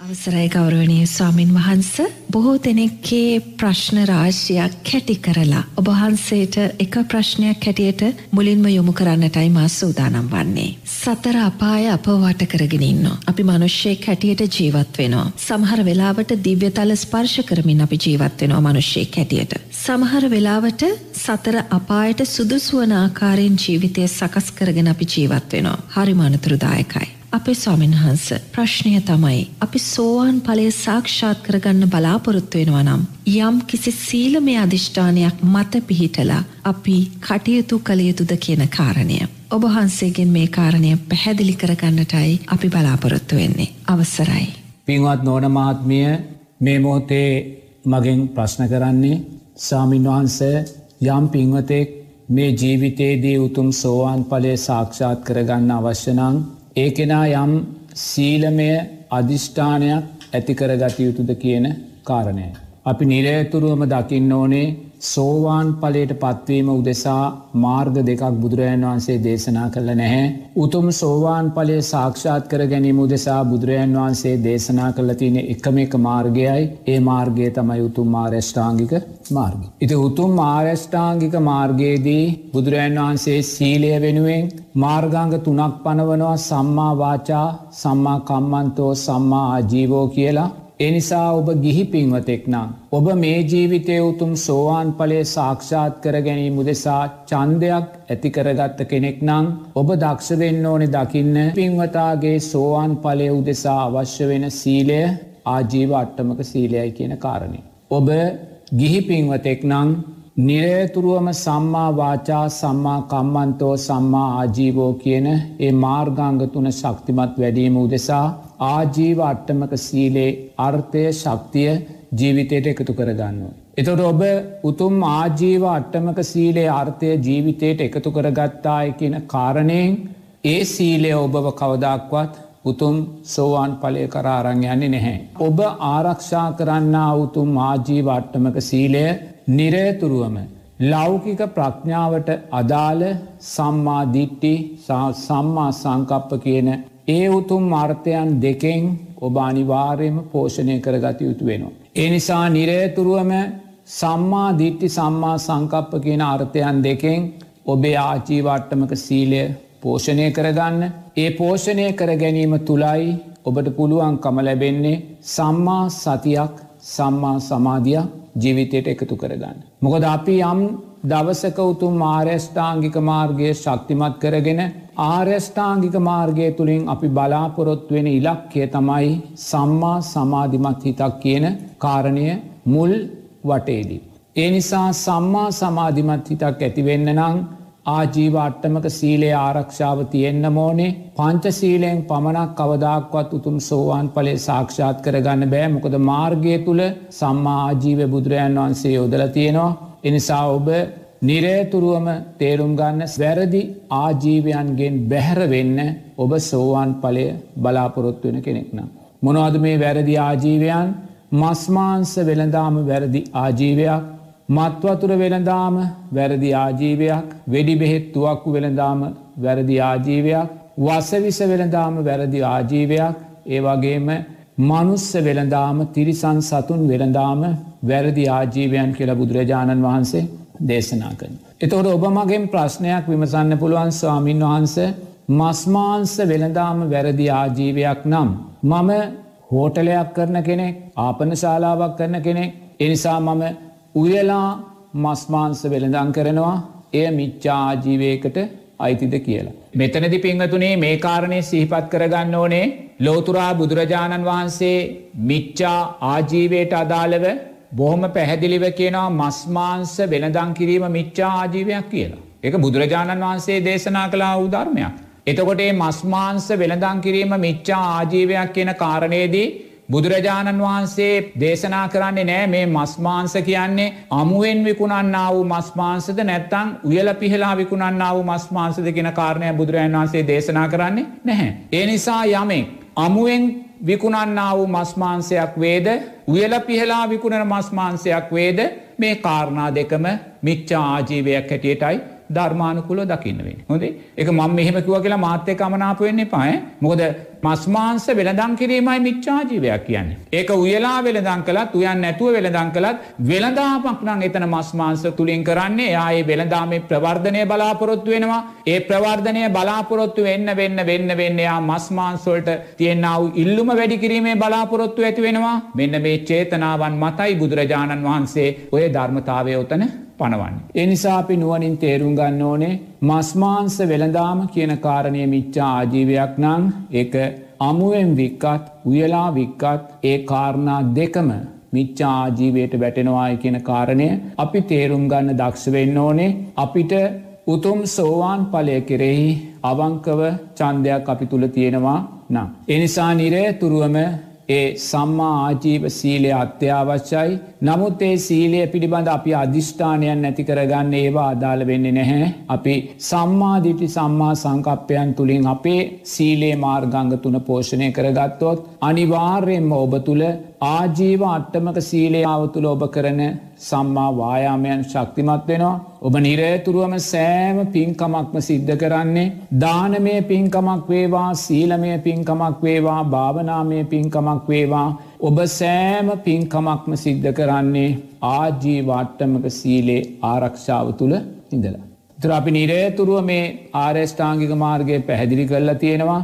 අවසරයි ගෞරවනීය ස්වාමින් වහන්ස බොහෝ දෙනෙක්ගේ ප්‍රශ්න රාශියක් කැටි කරලා ඔබ වහන්සේට එක ප්‍රශ්නයක් හැටියට මුලින්ම යොමු කරන්නටයි මා සූදානම් වන්නේ. සතර අපාය අප වට කරගෙන ඉන්නවා. අපි මිනිස්සෙක් හැටියට ජීවත් වෙනවා. සමහර වෙලාවට දිව්‍යතල ස්පර්ශ කරමින් අපි ජීවත් වෙනවා මිනිස්සෙක් හැටියට. සමහර වෙලාවට සතර අපායට සුදුසු වන ආකාරයෙන් ජීවිතය සකස් කරගෙන අපි ජීවත් වෙනවා. හරිම අනතුරුදායකයි. අපේ ස්වාමීන් වහන්ස ප්‍රශ්නය තමයි අපි සෝවාන් ඵලය සාක්ෂාත් කරගන්න බලාපොරොත්තු වෙනවා නම් යම් කිසි සීලමය අදිෂ්ඨානයක් මත පිහිටලා අපි කටයුතු කළ යුතුද කියන කාරණය. ඔබ වහන්සේගෙන් මේ කාරණය පැහැදිලි කරගන්නටයි අපි බලාපොරොත්තු වෙන්නේ. අවසරයි. පින්වත් නෝන මහත්මිය මේ මොහොතේ මගෙන් ප්‍රශ්න කරන්නේ සාමීන් වහන්ස යම් පින්වතෙක් මේ ජීවිතයේදී උතුම් සෝවාන් ඵලය සාක්ෂාත් කරගන්න අවශ්‍යනං ඒ කෙනා යම් සීලමය අධිෂ්ඨානයක් ඇතිකරගත යුතුද කියන කාරණය. අපි නිරේතුරුවම දකින්න ඕනේ සෝවාන් පලට පත්වීම උදෙසා මාර්ග දෙකක් බුදුරජාන් වහන්සේ දේශනා කළ නැහැ. උතුම් සෝවාන් පලේ සාක්ෂාත් කර ගැනීම උදෙසා බුදුරජාන් වහන්සේ දේශනා කළ තියෙන එකම එක මාර්ගයයි ඒ මාර්ගය තමයි උතුම් මාර්ෂ්ඨාංගික මාර්ග. ඉති උතුම් ආර්ෂ්ඨාංගික මාර්ගයේදී බුදුරජාන් වහන්සේ සීලය වෙනුවෙන් මාර්ගංග තුනක් පනවනවා සම්මා වාචා සම්මා කම්මන්තෝ සම්මා ආජීවෝ කියලා එනිසා ඔබ ගිහි පින්වතෙක් නම්. ඔබ මේ ජීවිතය උතුම් සෝවාන් පලේ සාක්ෂාත් කර ගැනීම උදෙසා චන්දයක් ඇතිකරගත්ත කෙනෙක් නං ඔබ දක්ෂ වෙන්න ඕනෙ දකින්න පින්වතාගේ සෝවාන් පලය උදෙසා අවශ්‍ය වෙන සීලය ආජීව අට්ටමක සීලයයි කියන කාරණය. ඔබ ගිහි පින්වතෙක් නං නිරේතුරුවම සම්මා වාචා සම්මා කම්මන්තෝ සම්මා ආජීවෝ කියන ඒ මාර්ගංග තුන ශක්තිමත් වැඩීම උදෙසා ආජීව අට්ටමක සීලේ අර්ථය ශක්තිය ජීවිතයට එකතු කරගන්න. එතොට ඔබ උතුම් ආජීව අට්ටමක සීලේ අර්ථය ජීවිතයට එකතු කරගත්තාය කියන කාරණයෙන් ඒ සීලය ඔබව කවදක්වත් උතුම් සෝවාන් පලය කරාරං යන්නේ නැහැ. ඔබ ආරක්ෂා කරන්න උතුම් ආජීව අට්ටමක සීලය නිරේතුරුවම ලෞකික ප්‍රඥාවට අදාළ සම්මාදිට්ටි සම්මා සංකප්ප කියන ඒ උතුම් අර්ථයන් දෙකෙන් ඔබ අනිවාර්යම පෝෂණය කරගත යුතු වෙනවා. ඒ නිසා නිරේතුරුවම සම්මා දිට්ටි සම්මා සංකප්ප කියන අර්ථයන් දෙකෙන් ඔබේ ආචීවට්ටමක සීලය පෝෂණය කරගන්න. ඒ පෝෂණය කර ගැනීම තුළයි ඔබට පුළුවන්කම ලැබෙන්නේ සම්මා සතියක් සම්මා සමාධයක් ජීවිතයට එකතු කරගන්න. මොකද අපි යම් දවසක උතුම් ආර්යෂ්ඨාංගික මාර්ගය ශක්තිමත් කරගෙන ආර්යෂ්ඨාංගික මාර්ගය තුළින් අපි බලාපොරොත්තු වෙන ඉලක්කය තමයි සම්මා සමාධිමත් හිතක් කියන කාරණය මුල් වටේදී. ඒ නිසා සම්මා සමාධිමත් හිතක් ඇතිවෙන්න නං ආජීව අට්ටමක සීලේ ආරක්ෂාව තියෙන්න්න මෝනේ පංච සීලයෙන් පමණක් කවදක්වත් උතුම් සෝවාන් පලේ සාක්ෂාත් කරගන්න බෑ. මොකද මාර්ගය තුළ සම්මා ආජීව බුදුරජන් වහන්සේ යොදල තියෙනවා. එනිසා ඔබ නිරේතුරුවම තේරුම් ගන්න වැරදි ආජීවයන්ගෙන් බැහැර වෙන්න ඔබ සෝවාන් පලය බලාපොරොත්තු වෙන කෙනෙක්නම්. මොනවද මේ වැරදි ආජීවයන් මස්මාන්ස වෙළඳාම වැරදි ආජීවයක් මත්වතුර වෙළඳාම වැරදි ආජීවයක් වෙඩි බෙහෙත් තුවක්කු වෙළඳාම වැරදි ආජීවයක් වසවිස වෙළඳාම වැරදි ආජීවයක් ඒවගේම මනුස්ස වෙළඳාම තිරිසන් සතුන් වෙළඳාම වැරදි ආජීවයන් කියලා බුදුරජාණන් වහන්සේ දේශනා කරන. එතකොට ඔබ මගෙන් ප්‍රශ්නයක් විමසන්න පුළුවන් ස්වාමීන් වහන්ස මස්මාන්ස වෙළදාම වැරදි ආජීවයක් නම්. මම හෝටලයක් කරන කෙනෙක් ආපන ශාලාවක් කරන කෙනෙක් එනිසා මම උයලා මස්මාන්ස වෙළඳං කරනවා එය මිච්චා ආජීවයකට අයිතිද කියලා. මෙතනදි පිංහතුනේ මේ කාරණය සිහිපත් කරගන්න ඕනේ ලෝතුරා බුදුරජාණන් වහන්සේ මිච්චා ආජීවයට අදාළව බොහොම පැහැදිලිව කියනවා මස්මාංස වෙනදං කිරීම මිච්චා ආජීවයක් කියලා. එක බුදුරජාණන් වහන්සේ දේශනා කලා උධර්මයක්. එතකොට මස්මාංස වෙනදං කිරීම මිච්චා ආජීවයක් කියන කාරණයේදී බුදුරජාණන් වහන්සේ දේශනා කරන්නේ නෑ මේ මස්මාංස කියන්නේ අමුවෙන් විකුණන්න වූ මස්මාංසද නැත්තං උයල පිහලා විකුණන්න වූ මස්මාංසද කියෙන කාරණය බුදුරජාන් වහන්සේ දේශනා කරන්නේ නැහැ. ඒ නිසා යමෙක් අමුවෙන් විකුණන්නා වූ මස්මාන්සයක් වේද? උයල පිහලා විකුණන මස්මාන්සයක් වේද? මේ කාරණා දෙකම මිච්චා ආජීවයක් හැටියටයි ධර්මානුකුලෝ දකින්න වෙන. හොඳේ එක මම මෙහෙම කිව්වා කියලා මාත් එක්ක අමනාප වෙන්න එපා. මොකද මස්මාංශ වෙළඳන් කිරීමයි මිච්ඡාජීවයක් කියන්නේ. ඒක උයලා වෙළඳන් කළත් උයන් නැතුව වෙළඳන් කළත් වෙළඳාමක් නම් එතන මස්මාංශ තුලින් කරන්නේ එයා ඒ වෙළඳාමේ ප්‍රවර්ධනය බලාපොරොත්තු වෙනවා. ඒ ප්‍රවර්ධනය බලාපොරොත්තු වෙන්න වෙන්න වෙන්න වෙන්න එයා මස්මාංශ වලට තියෙනා වූ ඉල්ලුම වැඩි කිරීමේ බලාපොරොත්තු ඇති වෙනවා. මෙන්න මේ චේතනාවන් මතයි බුදුරජාණන් වහන්සේ ඔය ධර්මතාවය උතන පනවන්නේ. එනිසා අපි නුවනින් තේරුම් ගන්න ඕනේ මස්මාංස වෙළදාම කියන කාරණය මිච්චා ආජීවයක් නං එක අමුවෙන් වික්කත් උයලා වික්කත් ඒ කාරණා දෙකම මිච්චා ආජීවයට වැටෙනවාය කියන කාරණය අපි තේරුම් ගන්න දක්ෂ වෙන්න ඕනේ අපිට උතුම් සෝවාන් පලය කෙරෙහි අවංකව චන්දයක් අපි තුළ තියෙනවා නම්. එනිසා නිරේ තුරුවම ඒ සම්මා ආජීව සීලය අත්‍යවශ්‍යයි නමුත් ඒ සීලය පිළිබඳ අපි අධිෂ්ඨානයන් නැති කරගන්න ඒවා අදාළ වෙන්නේ නැහැ. අපි සම්මාධිටි සම්මා සංකප්පයන් තුළින් අපේ සීලේ මාර්ගංග තුන පෝෂණය කරගත්තොත් අනිවාර්යෙන්ම ඔබ තුළ ආජීව අට්ටමක සීලයාව තුළ ඔබ කරන සම්මා වායාමයන් ශක්තිමත් වෙනවා. ඔබ නිරේතුරුවම සෑම පින්කමක්ම සිද්ධ කරන්නේ දානමය පින්කමක් වේවා සීලමය පින්කමක් වේවා භාවනාමය පින්කමක් වේවා ඔබ සෑම පින්කමක්ම සිද්ධ කරන්නේ ආජීවාට්ටමක සීලේ ආරක්ෂාව තුළ ඉඳලා. තුර අපි නිරේතුරුව මේ ආරේෂ්ඨාංගික මාර්ගය පැහැදිලි කරලා තියෙනවා.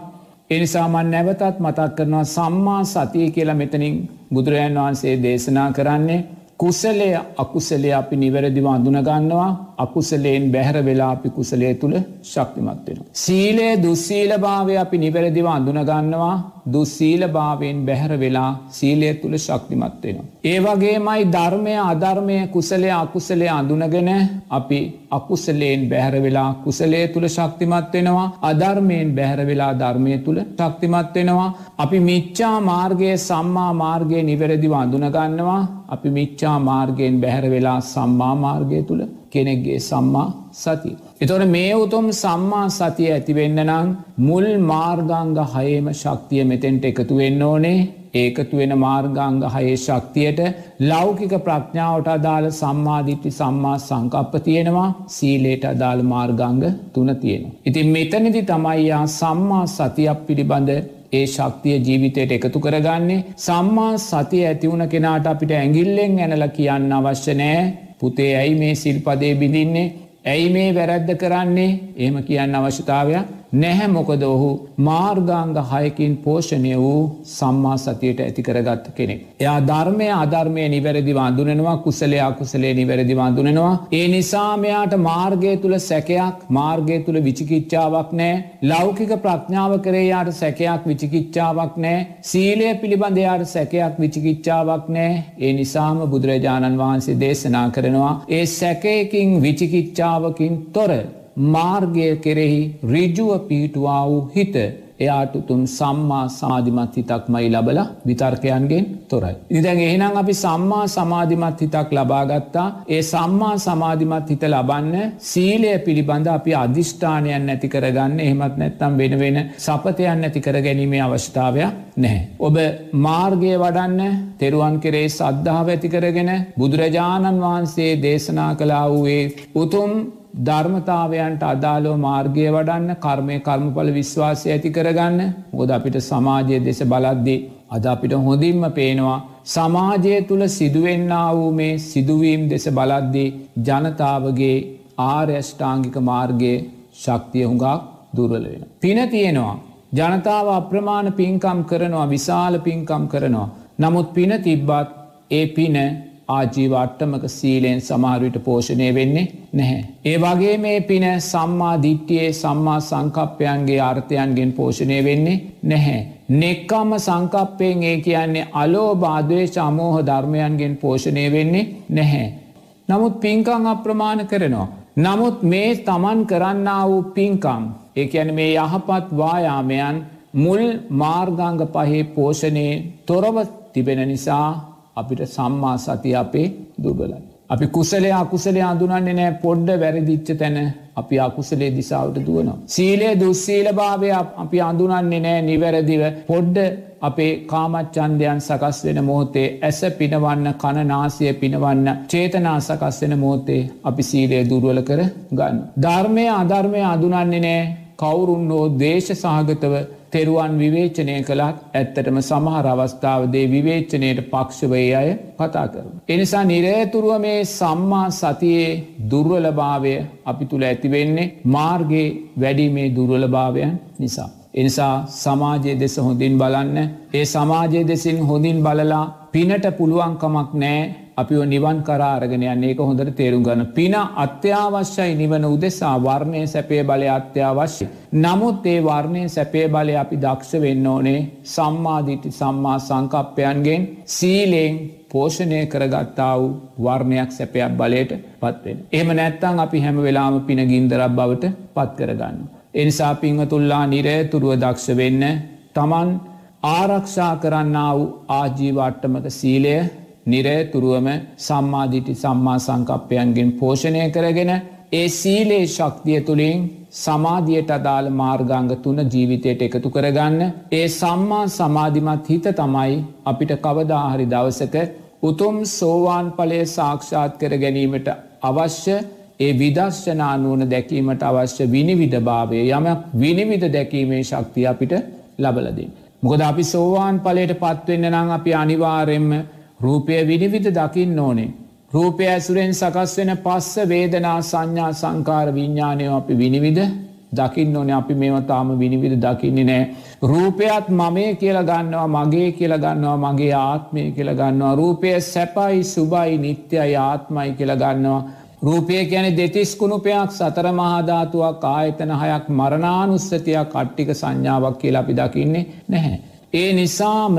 එනිසාමන් නැවතත් මතක් කරනවා සම්මා සතිය කියලා මෙතනින් බුදුරජන් වහන්සේ දේශනා කරන්නේ කුසලය අකුසලේ අපි නිවැරදිව අඳුනගන්නවා. අකුසලයෙන් බැහැර වෙලා අපි කුසලේ තුළ ශක්තිමත් වෙන. සීලේ දුස්සීල භාවය අපි නිවැරදිව අඳුනගන්නවා දුස්සීල භාවයෙන් බැහැර වෙලා සීලය තුළ ශක්තිමත් වෙනවා. ඒ වගේමයි ධර්මය අධර්මය කුසලය අකුසලේ අඳුනගෙන අපි අකුසලයෙන් බැහැර වෙලා කුසලේ තුළ ශක්තිමත් වෙනවා අධර්මයෙන් බැහැර වෙලා ධර්මය තුළ ශක්තිමත් වෙනවා අපි මිච්චා මාර්ගය සම්මා මාර්ගය නිවැරදිව අඳුනගන්නවා අපි මිච්චා මාර්ගයෙන් බැහැර වෙලා සම්මා මාර්ගය තුළ කෙනෙක්ගේ සම්මා සතිය. එතොට මේ උතුම් සම්මා සතිය ඇතිවෙන්න නම් මුල් මාර්ගංග හයේම ශක්තිය මෙතෙන්ට එකතු වෙන්න ඕනේ ඒකතු වෙන මාර්ගංග හයේ ශක්තියට ලෞකික ප්‍රඥාවට අදාළ සම්මාධිට්ටි සම්මා සංකප්ප තියෙනවා සීලේට අදාළ මාර්ගංග තුන තියෙනවා. ඉතින් මෙතනිදි තමයියා සම්මා සතියක් පිළිබඳ ඒ ශක්තිය ජීවිතයට එකතු කරගන්නේ සම්මා සතිය ඇතිවුණ කෙනාට අපිට ඇගිල්ලෙන් ඇනල කියන්න අවශ්‍ය නෑ පුතේ ඇයි මේ සිල්පදේ බිඳින්නේ? ඇයි මේ වැරැද්ද කරන්නේ? ඒම කියන්න අවශ්‍යතාවයක් නැහැ මොකද ඔහු මාර්ගාංග හයකින් පෝෂණය වූ සම්මා සතියට ඇති කරගත්ත කෙනෙක්. එයා ධර්මය අධර්මය නිවැරදි වඳුනෙනවා කුසලේ අකුසලේ නිවැරදි වඳුනෙනවා. ඒ නිසාමයාට මාර්ගය තුළ සැකයක් මාර්ගය තුළ විචිකිච්චාවක් නෑ ලෞකික ප්‍රඥාව කරේයාට සැකයක් විචිකිච්චාවක් නෑ සීලය පිළිබඳයාට සැකයක් විචිකිච්චාවක් නෑ ඒ නිසාම බුදුරජාණන් වහන්සේ දේශනා කරනවා ඒ සැකයකින් විචිකිච්චාවකින් තොර මාර්ගය කෙරෙහි රිජුව පිහිටුවා වූ හිත එයාට උතුම් සම්මා සමාධිමත් හිතක්මයි ලබල විතර්කයන්ගෙන් තොරයි. ඉදැන් එහෙනම් අපි සම්මා සමාධිමත් හිතක් ලබාගත්තා ඒ සම්මා සමාධිමත් හිත ලබන්න සීලය පිළිබඳ අපි අධිෂ්ඨානයන් නැති කරගන්න එහෙමත් නැත්තම් වෙන වෙන සපතයන් නැති කර ගැනීමේ අවස්ථාවයක් නැහැ. ඔබ මාර්ගය වඩන්න තෙරුවන් කෙරේ සද්ධාව ඇති කරගෙන බුදුරජාණන් වහන්සේ දේශනා කලා වූයේ උතුම් ධර්මතාවයන්ට අදාලෝ මාර්ගය වඩන්න කර්මය කර්මඵල විශ්වාසය ඇති කරගන්න ගොද අපිට සමාජය දෙස බලද්දී අද අපිට හොඳින්ම පේනවා සමාජය තුළ සිදුවෙන්න වූ මේ සිදුවීම් දෙස බලද්දී ජනතාවගේ ආර්යෂ්ඨාංගික මාර්ගයේ ශක්තිය හුඟක් දුර්වල වෙන. පින තියෙනවා. ජනතාව අප්‍රමාණ පින්කම් කරනවා විශාල පින්කම් කරනවා. නමුත් පින තිබ්බත් ඒ පින ආජීවට්ටමක සීලයෙන් සමාරවිට පෝෂණය වෙන්නේ නැහැ. ඒ වගේ මේ පින සම්මා දිට්ටියේ සම්මා සංකප්පයන්ගේ අර්ථයන්ගෙන් පෝෂණය වෙන්නේ නැහැ. නෙක්කම්ම සංකප්පයෙන් ඒ කියන්නේ අලෝ බාධවේ සමෝහ ධර්මයන්ගෙන් පෝෂණය වෙන්නේ නැහැ. නමුත් පින්කං අප්‍රමාණ කරනවා. නමුත් මේ තමන් කරන්න වූ පින්කම් ඒ ඇන මේ යහපත් වායාමයන් මුල් මාර්ගංග පහේ පෝෂණයේ තොරව තිබෙන නිසා අපිට සම්මා සති අපේ දුබලයි. අපි කුසලේ අකුසලේ අඳුනන්නේ නෑ පොඩ්ඩ වැරදිච්ච තැන අපි අකුසලේ දිසාවට දුවනවා. සීලේ දුස්සීල භාවය අපි අඳුනන්නේ නෑ නිවැරදිව පොඩ්ඩ අපේ කාමච්චන්දයන් සකස් වෙන මෝතේ ඇස පිනවන්න කණනාසය පිනවන්න චේතනා සකස් වෙන මෝතේ අපි සීලය දුරුවල කර ගන්න. ධර්මය අධර්මය අඳුනන්නේ නෑ කවුරුන් හෝ දේශ සහගතව තෙරුවන් විවේචනය කළත් ඇත්තටම සමහර අවස්ථාවදේ විවේචනයට පක්ෂවය අය කතා කරු. එනිසා නිරේතුරුව මේ සම්මා සතියේ දුර්වලභාවය අපි තුළ ඇතිවෙන්නේ මාර්ගයේ වැඩීමේ දුර්වලභාවයන් නිසා. එනිසා සමාජයේ දෙස හොඳින් බලන්න ඒ සමාජයේ දෙසින් හොඳින් බලලා පිනට පුළුවන්කමක් නෑ අපිව නිවන් කරාරගෙන යන්නේ ඒක හොඳට තේරුම් ගන්න. පින අත්‍යවශ්‍යයි නිවන උදෙසා වර්ණය සැපේ බලය අත්‍යවශ්‍ය. නමුත් ඒ වර්ණය සැපේ බලය අපි දක්ෂ වෙන්න ඕනේ සම්මාධිටි සම්මා සංකප්පයන්ගෙන් සීලෙන් පෝෂණය කරගත්තා වූ වර්ණයක් සැපයක් බලයට පත්වෙන. එහම නැත්තං අපි හැම වෙලාම පින ගින්දරක් බවට පත් කරගන්න. එනිසා පිංහතුල්ලා නිරේතුරුව දක්ෂ වෙන්න තමන් ආරක්ෂා කරන්න වූ ආජීවාට්ටමක සීලය නිරේතුරුවම සම්මාධිටි සම්මා සංකප්පයන්ගෙන් පෝෂණය කරගෙන ඒ සීලේ ශක්තිය තුළින් සමාධියට අදාළ මාර්ගංග තුන ජීවිතයට එකතු කරගන්න ඒ සම්මා සමාධිමත් හිත තමයි අපිට කවදාහරි දවසක උතුම් සෝවාන් පලය සාක්ෂාත් කර ගැනීමට අවශ්‍ය ඒ විදර්ශනානුවන දැකීමට අවශ්‍ය විනිවිධ භාවය යමක් විනිවිධ දැකීමේ ශක්තිය අපිට ලබලදින්. මොකද අපි සෝවාන් පලට පත්වෙන්න නම් අපි අනිවාරෙන්ම රූපය විනිවිධ දකින්න ඕනේ. රූපය ඇසුරෙන් සකස් වෙන පස්ස වේදනා සංඥා සංකාර විඤ්ඥානය අපි විනිවිධ දකින්න ඕන අපි මේවතාම විනිවිධ දකින්නේ නෑ. රූපයත් මමේ කියල ගන්නවා මගේ කියල ගන්නවා මගේ ආත්මය කියල ගන්නවා රූපය සැපයි සුබයි නිත්‍යයි ආත්මයි කියල ගන්නවා. රූපය කියන දෙතිස් කුණුපයක් සතර මහධාතුවක් ආයතන හයක් මරණානුස්සතියක් කට්ටික සංඥාවක් කියලා අපි දකින්නේ නැහැ. ඒ නිසාම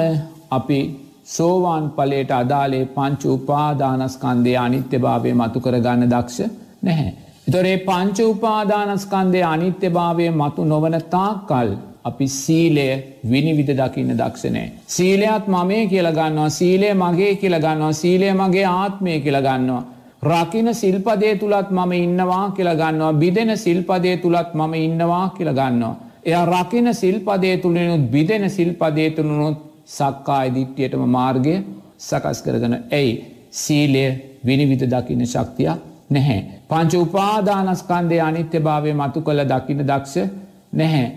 අපි සෝවාන් පලට අදාලේ පංච උපාදානස්කන්දය අනිත්‍ය භාවය මතු කරගන්න දක්ෂ නැහැ. එතොරේ පංච උපාදානස්කන්දය අනිත්‍ය භාවය මතු නොවන තාකල් අපි සීලය විනිවිධ දකින්න දක්ෂනෑ. සීලයත් මමේ කියලගන්නවා සීලය මගේ කියලගන්නවා සීලය මගේ ආත්මය කියලගන්නවා. රකින සිල්පදේ තුළත් මම ඉන්නවා කියලගන්නවා බිදෙන සිල්පදේ තුළත් මම ඉන්නවා කියලගන්නවා. එය රකින සිල්පදේ තුළනුත් බිදෙන සිල්පදේ තුළුණුත් සක්කා ඉදිට්ටියටම මාර්ගය සකස් කරගන ඇයි සීලය විනිවිධ දකින්න ශක්තියක් නැහැ. පංච උපාදානස්කන්දය අනිත්‍ය භාවය මතු කළ දකින දක්ෂ නැහැ.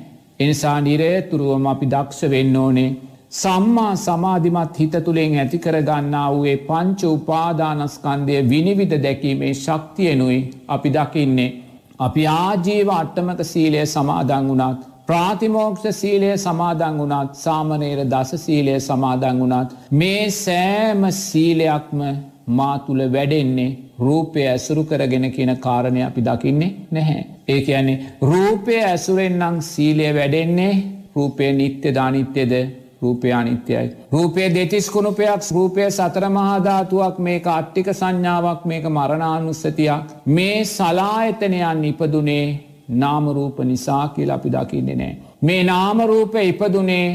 එනිසා නිරේ තුරුවම අපි දක්ෂ වෙන්න ඕනේ. සම්මා සමාධිමත් හිත තුළින් ඇති කරගන්නා වූේ පංච උපාදානස්කන්දය විනිවිධ දැකීමේ ශක්තියනුයි අපි දකින්නේ. අපි ආජීව අට්ටමක සීලය සමාදං වුණත් ප්‍රාතිමෝක්ෂ සීලය සමාදං වුණත් සාමනේර දස සීලය සමාදං වුණත් මේ සෑම සීලයක්ම මා තුළ වැඩෙන්නේ රූපය ඇසුරු කරගෙන කියන කාරණය අපි දකින්නේ නැහැ. ඒ කියන්නේ රූපය ඇසුරෙන්න්නම් සීලය වැඩෙන්නේ රූපය නිත්‍ය ධනිත්‍යද රූපය අනිත්‍යයි. රූපය දෙතිස් කුණුපයක් රූපය සතර මහාධාතුවක් මේක අට්ටික සංඥාවක් මේක මරණානුස්සතියක් මේ සලායතනයන් ඉපදුනේ නාමරූප නිසා කියල අපි දකින්නේ නෑ. මේ නාමරූප ඉපදුනේ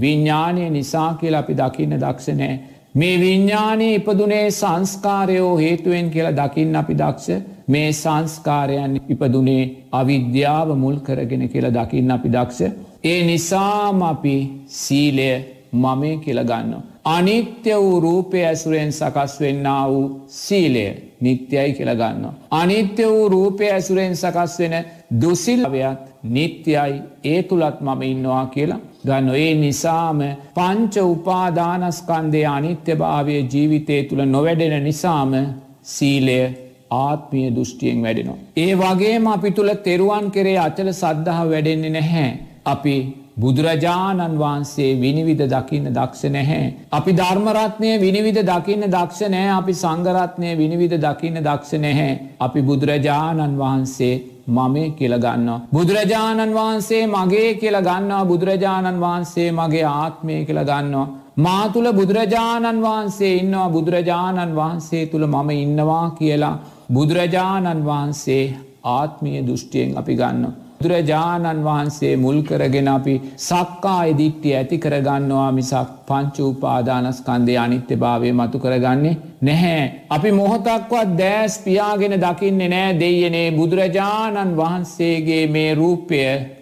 විඤ්ඥානය නිසා කියල අපි දකින්න දක්ෂනෑ. මේ විඤ්ඥානය ඉපදුනේ සංස්කාරයෝ හේතුවෙන් කියලා දකින්න අපි දක්ෂ මේ සංස්කාරයන් ඉපදුනේ අවිද්‍යාව මුල් කරගෙන කියලා දකින්න අපි දක්ෂ. ඒ නිසාම අපි සීලය මමේ කියලගන්න. අනිත්‍ය වූ රූපය ඇසුරෙන් සකස් වෙන්න වූ සීලය නිත්‍යයි කියලගන්න. අනිත්‍ය වූ රූපය ඇසුරෙන් සකස් වෙන දුසිල්වයත් නිත්‍යයි ඒ තුළත් මම ඉන්නවා කියලා ගන්න ඒ නිසාම පංච උපාදානස්කන්දය අනිත්‍ය භාවය ජීවිතය තුළ නොවැඩෙන නිසාම සීලය ආත්මිය දෘෂ්ටියෙන් වැඩෙනවා. ඒ වගේම අපි තුළ තෙරුවන් කරේ අචල සද්ධහ වැඩෙන්නේ නැහැ. අපි බුදුරජාණන් වහන්සේ විනිවිධ දකින්න දක්ෂ නැහැ. අපි ධර්මරත්නය විනිවිධ දකින්න දක්ෂ නෑ අපි සංගරත්නය විනිවිධ දකින්න දක්ෂ නැහැ. අපි බුදුරජාණන් වහන්සේ මමේ කියලගන්නවා. බුදුරජාණන් වහන්සේ මගේ කියල ගන්නවා බුදුරජාණන් වහන්සේ මගේ ආත්මය කියල ගන්නවා. මා තුළ බුදුරජාණන් වහන්සේ ඉන්නවා බුදුරජාණන් වහන්සේ තුළ මම ඉන්නවා කියලා බුදුරජාණන් වහන්සේ ආත්මීය දෘෂ්ටියෙන් අපි ගන්න. බුදුරජාණන් වහන්සේ මුල් කරගෙන අපි සක්කා ඉදිට්ටිය ඇති කරගන්නවා මිසක් පංචූපාදානස්කන්දය අනිත්‍ය භාවය මතු කරගන්නේ නැහැ. අපි මොහොතක්වත් දෑස් පියාගෙන දකින්නේ නෑ දෙයනේ බුදුරජාණන් වහන්සේගේ මේ රූපය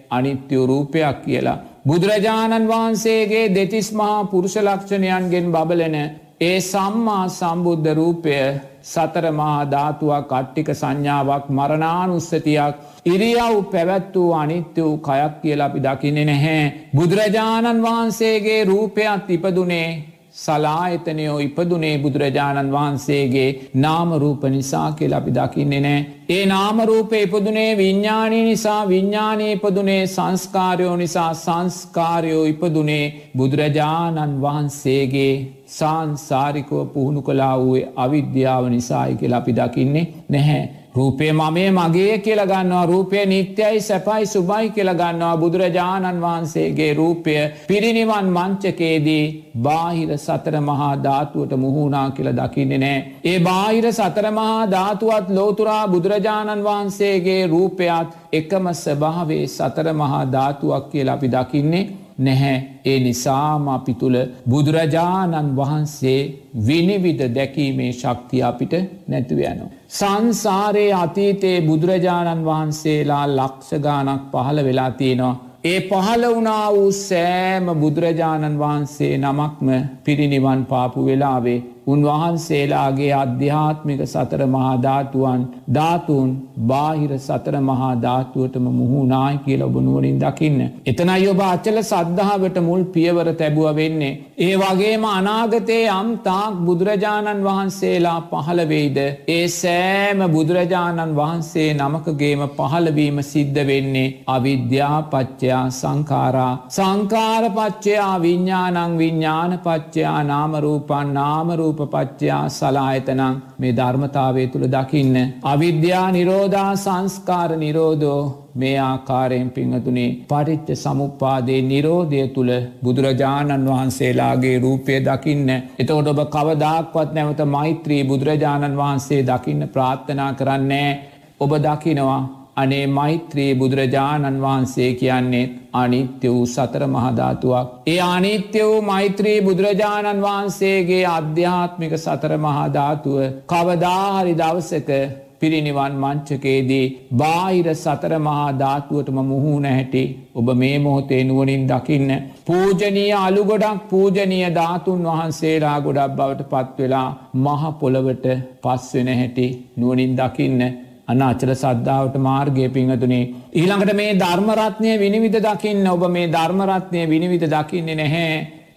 අනිත්‍යව රූපයක් කියලා. බුදුරජාණන් වහන්සේගේ දෙතිස් මහා පුරුෂලක්ෂණයන්ගෙන් බබලන ඒ සම්මා සම්බුද්ධ රූපය සතර මහා ධාතුවක් අට්ටික සංඥාවක් මරණානුස්සතියක් ඉරියව් පැවැත් වූ අනිත්‍ය වූ කයක් කියල අපි දකින්නේ නැහැ. බුදුරජාණන් වහන්සේගේ රූපයක් ඉපදුනේ සලායතනයෝ ඉපදුනේ බුදුරජාණන් වහන්සේගේ නාමරූප නිසා කියල අපි දකින්නේ නෑ. ඒ නාමරූපය ඉපදුනේ විඤ්ඥානී නිසා විඤ්ඥානී ඉපදුනේ සංස්කාරයෝ නිසා සංස්කාරයෝ ඉපදුනේ බුදුරජාණන් වහන්සේගේ සංසාරිකව පුහුණු කලා වූේ අවිද්‍යාව නිසායි කියලා අපි දකින්නේ නැහැ. රූපය මමේ මගේ කියලගන්නවා රූපය නිත්‍යයි සැපයි සුබයි කියලගන්නවා බුදුරජාණන් වහන්සේගේ රූපය පිරිනිවන් මංචකේදී බාහිර සතර මහා ධාතුවට මුහුණා කියල දකින්නේ නෑ. ඒ බාහිර සතර මහා ධාතුවත් ලෝතුරා බුදුරජාණන් වහන්සේගේ රූපයත් එකම ස්භාවේ සතර මහා ධාතුවක් කියලා අපි දකින්නේ නැහැ ඒ නිසාම අපි තුළ බුදුරජාණන් වහන්සේ විනිවිධ දැකීමේ ශක්තිය අපිට නැතිවයනු. සංසාරයේ අතීතයේ බුදුරජාණන් වහන්සේලා ලක්ෂගානක් පහළ වෙලා තියෙනවා. ඒ පහළ වුණා වූ සෑම බුදුරජාණන් වහන්සේ නමක්ම පිරිනිවන් පාපු වෙලාවේ උන්වහන්සේලාගේ අධ්‍යාත්මික සතර මහාධාතුවන් ධාතුන් බාහිර සතර මහාධාතුවටම මුහුණනායි කියල ඔබනුවරින් දකින්න. එතනයි ඔබ අච්චල සද්ධාවට මුල් පියවර තැබුව වෙන්නේ. ඒ වගේම අනාගතයේ අම් තාක් බුදුරජාණන් වහන්සේලා පහළවෙයිද. ඒ සෑම බුදුරජාණන් වහන්සේ නමකගේම පහළවීම සිද්ධ වෙන්නේ අවිද්‍යාපච්චයා සංකාරා සංකාරපච්චයා විඤ්ඥානං විඤ්ඥානපච්චයා නාමරූපන් නාමරූප රූපපච්චයා සලායතනං මේ ධර්මතාවය තුළ දකින්න. අවිද්‍යා නිරෝධා සංස්කාර නිරෝධෝ මේ ආකාරයෙන් පිංහතුනේ පරිච්ච සමුපාදේ නිරෝධය තුළ බුදුරජාණන් වහන්සේලාගේ රූපය දකින්න. එතකොට ඔබ කවදක්වත් නැවත මෛත්‍රී බුදුරජාණන් වහන්සේ දකින්න ප්‍රාර්ථනා කරන්නේ ඔබ දකිනවා අනේ මෛත්‍රයේ බුදුරජාණන් වහන්සේ කියන්නේ අනිත්‍ය වූ සතර මහධාතුවක්. ඒ අනිත්‍ය වූ මෛත්‍රී බුදුරජාණන් වහන්සේගේ අධ්‍යාත්මික සතර මහාධාතුව කවදාහරි දවසක පිරිනිවන් මංචකේදී බාහිර සතර මහා ධාතුවටම මුහුණ හැටි ඔබ මේ මොහොතේ නුවනින් දකින්න. පූජනීය අලු ගොඩක් පූජනීය ධාතුන් වහන්සේලා ගොඩක් බවට පත්වෙලා මහ පොළවට පස්වෙන හැටි නුවනින් දකින්න අනාචල සද්ධාවට මාර්ගය පිංහතුනේ. ඊළඟට මේ ධර්මරත්නය විනිවිධ දකින්න ඔබ මේ ධර්මරත්නය විනිවිධ දකින්නේ නැහැ.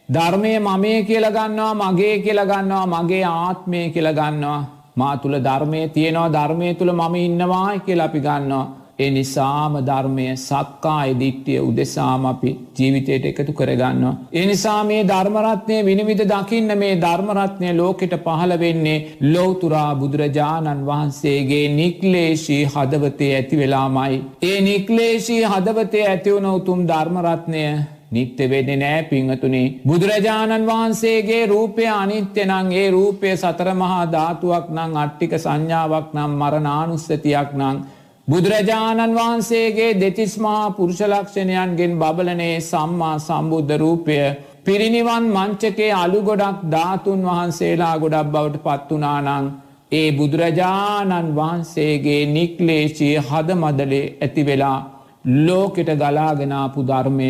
ධර්මය මමේ කියලගන්නවා මගේ කියලගන්නවා මගේ ආත්මය කියලගන්නවා. මා තුළ ධර්මය තියෙනවා ධර්මය තුළ මම ඉන්නවායි කියල අපි ගන්නවා. ඒ නිසාම ධර්මය සක්කා එදිට්ටිය උදෙසාම අපි ජීවිතයට එකතු කරගන්නවා. ඒ නිසා මේ ධර්මරත්නය විනිවිධ දකින්න මේ ධර්මරත්නය ලෝකෙට පහළ වෙන්නේ ලෝතුරා බුදුරජාණන් වහන්සේගේ නික්ලේශී හදවතේ ඇති වෙලාමයි. ඒ නික්ලේශී හදවතේ ඇතිවුණ උතුම් ධර්මරත්නය නිත්‍ය වෙදෙ නෑ පිංහතුනේ. බුදුරජාණන් වහන්සේගේ රූපය අනිත්‍ය නං ඒ රූපය සතර මහා ධාතුවක් නං අට්ටික සංඥාවක් නම් මරනානුස්සතියක් නං බුදුරජාණන් වහන්සේගේ දෙතිස්මහා පුරුෂලක්ෂණයන්ගෙන් බබලනේ සම්මා සම්බුද්ධ රූපය පිරිනිවන් මංචකේ අලු ගොඩක් ධාතුන් වහන්සේලා ගොඩක් බවට පත්වනානං ඒ බුදුරජාණන් වහන්සේගේ නික්ලේශී හද මදලේ ඇති වෙලා ලෝකෙට ගලාගෙනාපු ධර්මය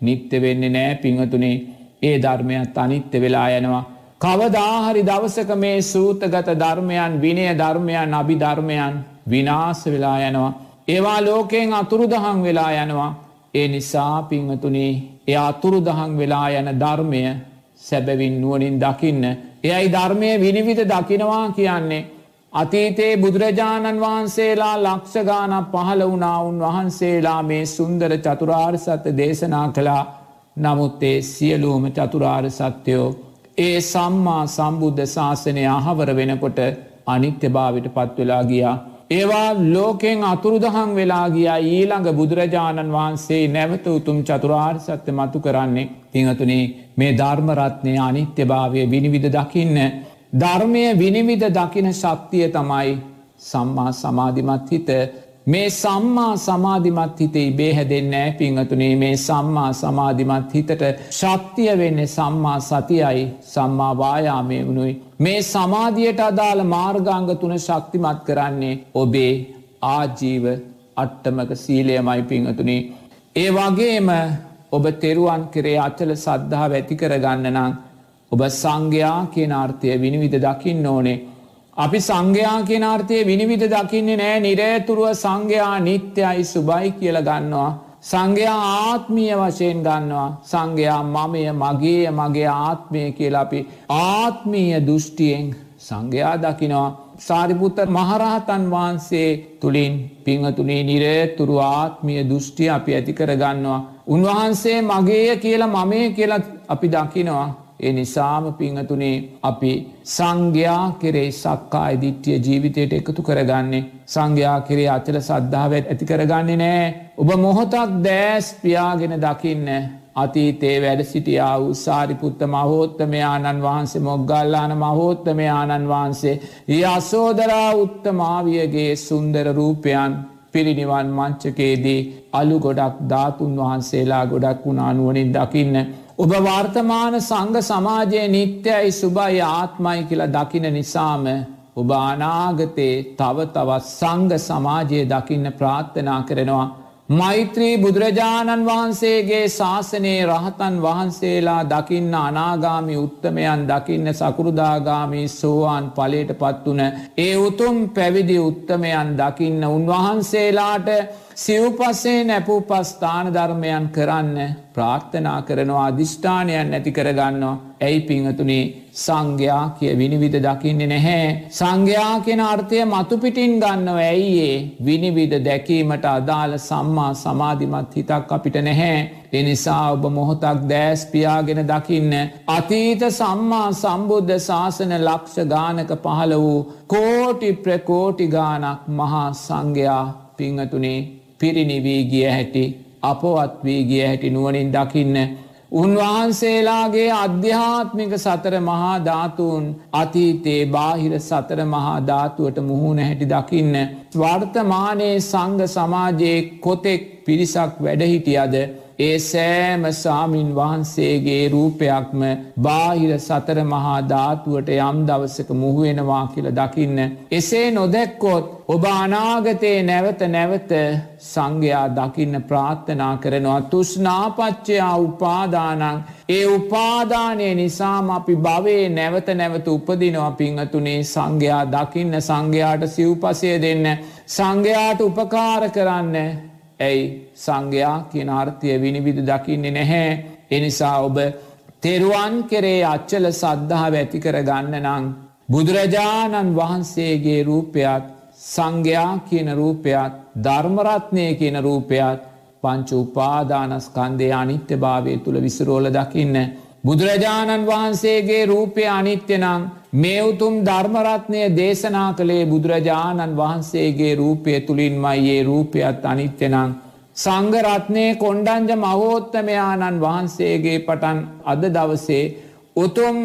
නිත්‍ය වෙන්නේ නෑ පිංහතුනේ ඒ ධර්මයත් අනිත්‍ය වෙලා යනවා. කවදාහරි දවසක මේ සූතගත ධර්මයන් විනය ධර්මයන් අභි ධර්මයන් විනාස වෙලා යනවා. ඒවා ලෝකයෙන් අතුරු දහං වෙලා යනවා. ඒ නිසා පිංහතුනේ එය අතුරු දහං වෙලා යන ධර්මය සැබැවින් නුවනින් දකින්න. එයයි ධර්මය විනිවිධ දකිනවා කියන්නේ. අතීතයේ බුදුරජාණන් වහන්සේලා ලක්ෂගානක් පහළ වුණාවුන් වහන්සේලා මේ සුන්දර චතුරාර් සත්‍ය දේශනා කළා. නමුත් ඒ සියලූම චතුරාර් සත්‍යයෝ ඒ සම්මා සම්බුද්ධ ශාසනය අහවර වෙනකොට අනිත්‍ය භාවිට පත්වෙලා ගියා. ඒවා ලෝකෙන් අතුරුදහන් වෙලා ගිය. ඊළඟ බුදුරජාණන් වහන්සේ නැවත උතුම් චතුරාර් සත්‍ය මතු කරන්නේ තිංහතුනේ මේ ධර්මරත්නය අනිත්‍ය භාවය විනිවිධ දකින්න. ධර්මය විනිවිධ දකින ශක්තිය තමයි සම්මා සමාධිමත් හිත මේ සම්මා සමාධිමත් හිතේ ඉබේ හැදෙන්න ෑ පිංහතුනේ මේ සම්මා සමාධිමත් හිතට ශක්තිය වෙන්නේ සම්මා සතියයි සම්මා වායාමය වුණුයි. මේ සමාධියට අදාළ මාර්ගංග තුන ශක්තිමත් කරන්නේ ඔබේ ආජීව අට්ටමක සීලයමයි පිංහතුනේ. ඒ වගේම ඔබ තෙරුවන් කරේ අචල සද්ධහා වැති කරගන්න නම් ඔබ සංඝයා කියන අර්ථය විනිවිධ දකින්න ඕනේ. අපි සංඝයා කියන අර්ථය විනිවිධ දකින්නේ නෑ නිරේතුරුව සංඝයා නිත්‍යයි සුබයි කියල ගන්නවා. සංඝයා ආත්මීය වශයෙන් ගන්නවා. සංඝයා මමය මගේ මගේ ආත්මය කියලා අපි ආත්මීය දෘෂ්ටියෙන් සංඝයා දකිනවා. සාරිපුත්ත මහරහතන් වහන්සේ තුළින් පිංහතුනේ නිරේතුරු ආත්මිය දෘෂ්ටිය අපි ඇති කරගන්නවා. උන්වහන්සේ මගේය කියලා මමය කියලා අපි දකිනවා. ඒ නිසාම පිංහතුනේ අපි සංඝයා කෙරේ සක්කා ඉදිට්ටිය ජීවිතයට එකතු කරගන්නේ. සංඝයා කරේ අචල සද්ධාවත් ඇති කරගන්නේ නෑ. ඔබ මොහොතක් දෑස් පියාගෙන දකින්න. අතීතේ වැඩ සිටියා වූ සාරිපුත්ත මහෝත්තමයාණන් වහන්සේ මොග්ගල්ලාන මහෝත්තමයාණන් වහන්සේ ඒ අසෝදරා උත්තමාවියගේ සුන්දර රූපයන් පිරිනිවන් මංචකේදී අලු ගොඩක් ධාතුන් වහන්සේලා ගොඩක් වුණානුවනින් දකින්න. ඔබ වර්තමාන සංඝ සමාජයේ නිත්‍යයි සුභයි ආත්මයි කියලා දකින නිසාම ඔබ අනාගතයේ තව තවත් සංඝ සමාජයේ දකින්න ප්‍රාර්ථනා කරනවා. මෛත්‍රී බුදුරජාණන් වහන්සේගේ ශාසනයේ රහතන් වහන්සේලා දකින්න අනාගාමි උත්තමයන් දකින්න සකෘදාගාමී සෝවාන් පලට පත් වන ඒ උතුම් පැවිදි උත්තමයන් දකින්න උන්වහන්සේලාට සිව්පස්සේ නැපූ පස්ථාන ධර්මයන් කරන්න ප්‍රාර්ථනා කරනවා අධිෂ්ඨානයන් නැති කරගන්නවා. ඇයි පිංහතුනේ සංඝයා කිය විනිවිධ දකින්නේ නැහැ. සංඝයා කියෙන අර්ථය මතුපිටින් ගන්නව ඇයිඒ විනිවිධ දැකීමට අදාළ සම්මා සමාධිමත් හිතක් අපිට නැහැ. එනිසා ඔබ මොහොතක් දෑස් පියාගෙන දකින්න. අතීත සම්මා සම්බුද්ධ ශාසන ලක්ෂ ගානක පහළ වූ කෝටි ප්‍රකෝටි ගානක් මහා සංඝයා පිංහතුනේ පිරිනිවී ගිය හැටි අපවත් වී ගිය හැටි නුවනින් දකින්න. උන්වහන්සේලාගේ අධ්‍යාත්මික සතර මහා ධාතුූන් අතීතේ බාහිර සතර මහා ධාතුවට මුහුණ හැටි දකින්න. වර්තමානයේ සංග සමාජයේ කොතෙක් පිරිසක් වැඩහිටියද ඒ සෑම සාමීන් වහන්සේගේ රූපයක්ම බාහිර සතර මහා ධාතුවට යම් දවසක මුහුවෙනවා කියල දකින්න. එසේ නොදැක්කොත් ඔබ අනාගතයේ නැවත නැවත සංඝයා දකින්න ප්‍රාර්ථනා කරනවා. තුෂ්නාපච්චයා උපාදානං. ඒ උපාදානය නිසාම අපි භවේ නැවත නැවත උපදිනවා පිංහතුනේ සංඝයා දකින්න සංඝයාට සිව්පසය දෙන්න සංඝයාට උපකාර කරන්න ඇයි සංඝයා කියන අර්ථය විනිවිධ දකින්නේ නැහැ. එනිසා ඔබ තෙරුවන් කෙරේ අච්චල සද්ධාව ඇති කර ගන්න නං. බුදුරජාණන් වහන්සේගේ රූපයත් සංඝයා කියන රූපයත් ධර්මරත්නය කියන රූපයත් පංච උපාදානස්කන්දේ අනිත්‍ය භාවය තුළ විසරෝල දකින්න. බුදුරජාණන් වහන්සේගේ රූපය අනිත්‍යනං මේ උතුම් ධර්මරත්නය දේශනා කළේ බුදුරජාණන් වහන්සේගේ රූපය තුළින්මයි ඒ රූපයත් අනිත්‍යනං. සංගරත්නය කොණ්ඩංජ මහෝත්තමයාණන් වහන්සේගේ පටන් අද දවසේ උතුම්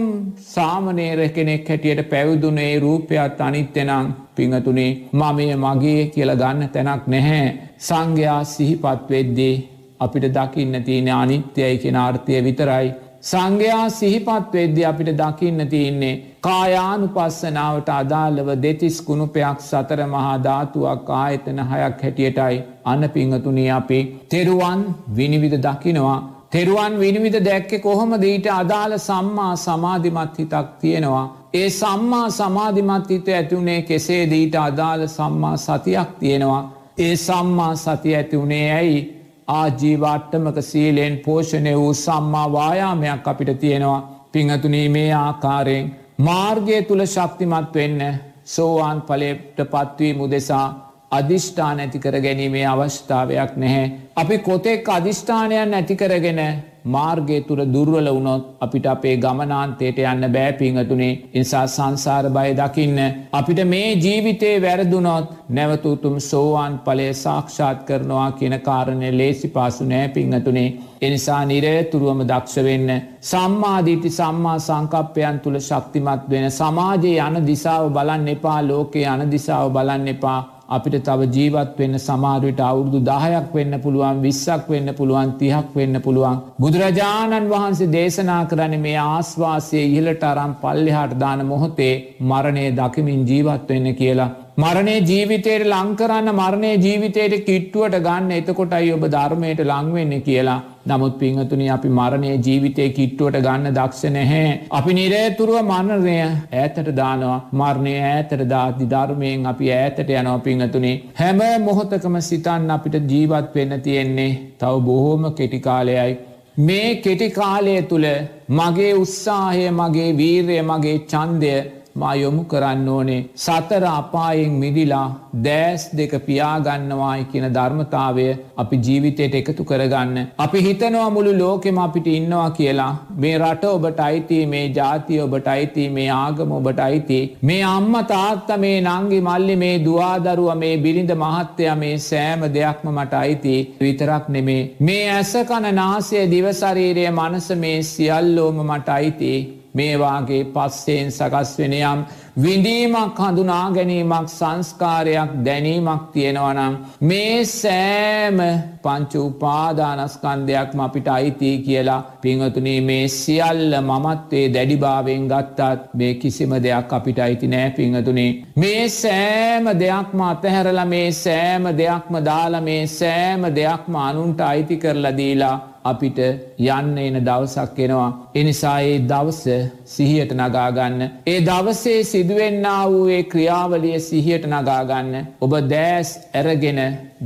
සාමනේර කෙනෙක් හැටියට පැවිදුනේ රූපයත් අනිත්‍යනං පිංහතුනේ මමය මගේ කියල ගන්න තැනක් නැහැ. සංඝයා සිහිපත් වෙද්දී අපිට දකින්න තියෙන අනිත්‍යයි කෙන ආර්ථය විතරයි. සංඝයා සිහිපත් වෙද්‍ය අපිට දකින්න තියන්නේ කායානු පස්සනාවට අදාළව දෙතිස් කුණුපයක් සතර මහා ධාතුවක් ආයතන හයක් හැටියටයි අන්න පිංහතුනී අපි තෙරුවන් විනිවිධ දකිනවා. තෙරුවන් විනිවිධ දැක්කෙ කොහොම දීට අදාළ සම්මා සමාධිමත් හිතක් තියෙනවා. ඒ සම්මා සමාධිමත් හිත ඇතිවුණේ කෙසේ දීට අදාළ සම්මා සතියක් තියෙනවා. ඒ සම්මා සති ඇතිවුණේ ඇයි ආජීවාට්ටමක සීලෙන් පෝෂණය වූ සම්මා වායාමයක් අපිට තියෙනවා පිංහතුනී මේ ආකාරයෙන් මාර්ගය තුළ ශක්තිමත් වෙන්න සෝවාන් පලේට පත්වී මුදෙසා අධිෂ්ඨාන ඇතිකර ගැනීමේ අවස්ථාවයක් නැහැ. අපි කොතෙක් අධිෂ්ඨානයන් ඇතිකරගෙන මාර්ගය තුර දුර්වල වුණොත් අපිට අපේ ගමනාන්තයට යන්න බෑපිංහතුනේ ඉනිසා සංසාර බය දකින්න. අපිට මේ ජීවිතේ වැරදුනොත් නැවතුතුම් සෝවාන් පලය සාක්ෂාත් කරනවා කියන කාරණය ලේසි පාසු නෑ පිංහතුනේ. එනිසා නිරේතුරුවම දක්ෂ වෙන්න. සම්මාධීටි සම්මා සංකප්පයන් තුළ ශක්තිමත් වෙන සමාජයේ යන දිසාව බලන්න එපා ලෝකයේ යන දිසාව බලන්න එපා අපිට තව ජීවත් වෙන්න සමාරුවට අවුරුදු දාහයක් වෙන්න පුළුවන් විස්සක් වෙන්න පුළුවන් තිහක් වෙන්න පුළුවන්. බුදුරජාණන් වහන්සේ දේශනා කරන මේ ආස්වාසය ඉහලට අරම් පල්ලෙහාට දාන මොහොතේ මරණය දකිමින් ජීවත් වෙන්න කියලා. මරණය ජීවිතයට ලංකරන්න මරණය ජීවිතයට කිට්ටුවට ගන්න එතකොටයි ඔබ ධර්මයට ලංවෙන්න කියලා. නමුත් පිංහතුනි අපි මරණය ජීවිතය කිට්ටුවට ගන්න දක්ෂ නැහැ. අපි නිරේතුරුව මරණය ඇතට දානවා මරණය ඇතට දාති ධර්මයෙන් අපි ඇතට යනව පිංහතුනි. හැම මොහොතකම සිතන්න අපිට ජීවත් වෙන්න තියෙන්නේ තව බොහෝම කෙටිකාලයයි. මේ කෙටිකාලය තුළ මගේ උත්සාහය මගේ වීරය මගේ චන්දය මා යොමු කරන්න ඕනේ. සතර අපායෙන් මිදිලා දෑස් දෙක පියාගන්නවායි කියන ධර්මතාවය අපි ජීවිතයට එකතු කරගන්න. අපි හිතනවා මුළු ලෝකෙම අපිට ඉන්නවා කියලා. මේ රට ඔබට අයිති මේ ජාතිය ඔබට අයිති මේ ආගම ඔබට අයිති. මේ අම්ම තාත්ත මේ නංගි මල්ලි මේ දවාදරුව මේ බිරිඳ මහත්තය මේ සෑම දෙයක්ම මට අයිති. විතරක් නෙමේ. මේ ඇසකන නාසය දිවශරීරය මනස මේ සියල්ලෝම මට අයිති. මේවාගේ පස්සයෙන් සකස් වෙනයම් විඳීමක් හඳුනා ගැනීමක් සංස්කාරයක් දැනීමක් තියෙනවනම් මේ සෑම පංච උපාදානස්කන්දයක්ම අපිට අයිතිය කියලා පිංහතුනේ මේ සියල්ල මමත්වේ දැඩිභාවෙන් ගත්තත් මේ කිසිම දෙයක් අපිට අයිති නෑ පිංහතුනේ මේ සෑම දෙයක්ම අතහැරල මේ සෑම දෙයක්ම දාල මේ සෑම දෙයක්ම අනුන්ට අයිති කරලා දීලා අපිට යන්න එන දවසක් එනවා. එනිසා ඒ දවස සිහියට නගාගන්න. ඒ දවසේ සිදුවෙන්න වූ ඒ ක්‍රියාවලිය සිහියට නගාගන්න. ඔබ දෑස් ඇරගෙන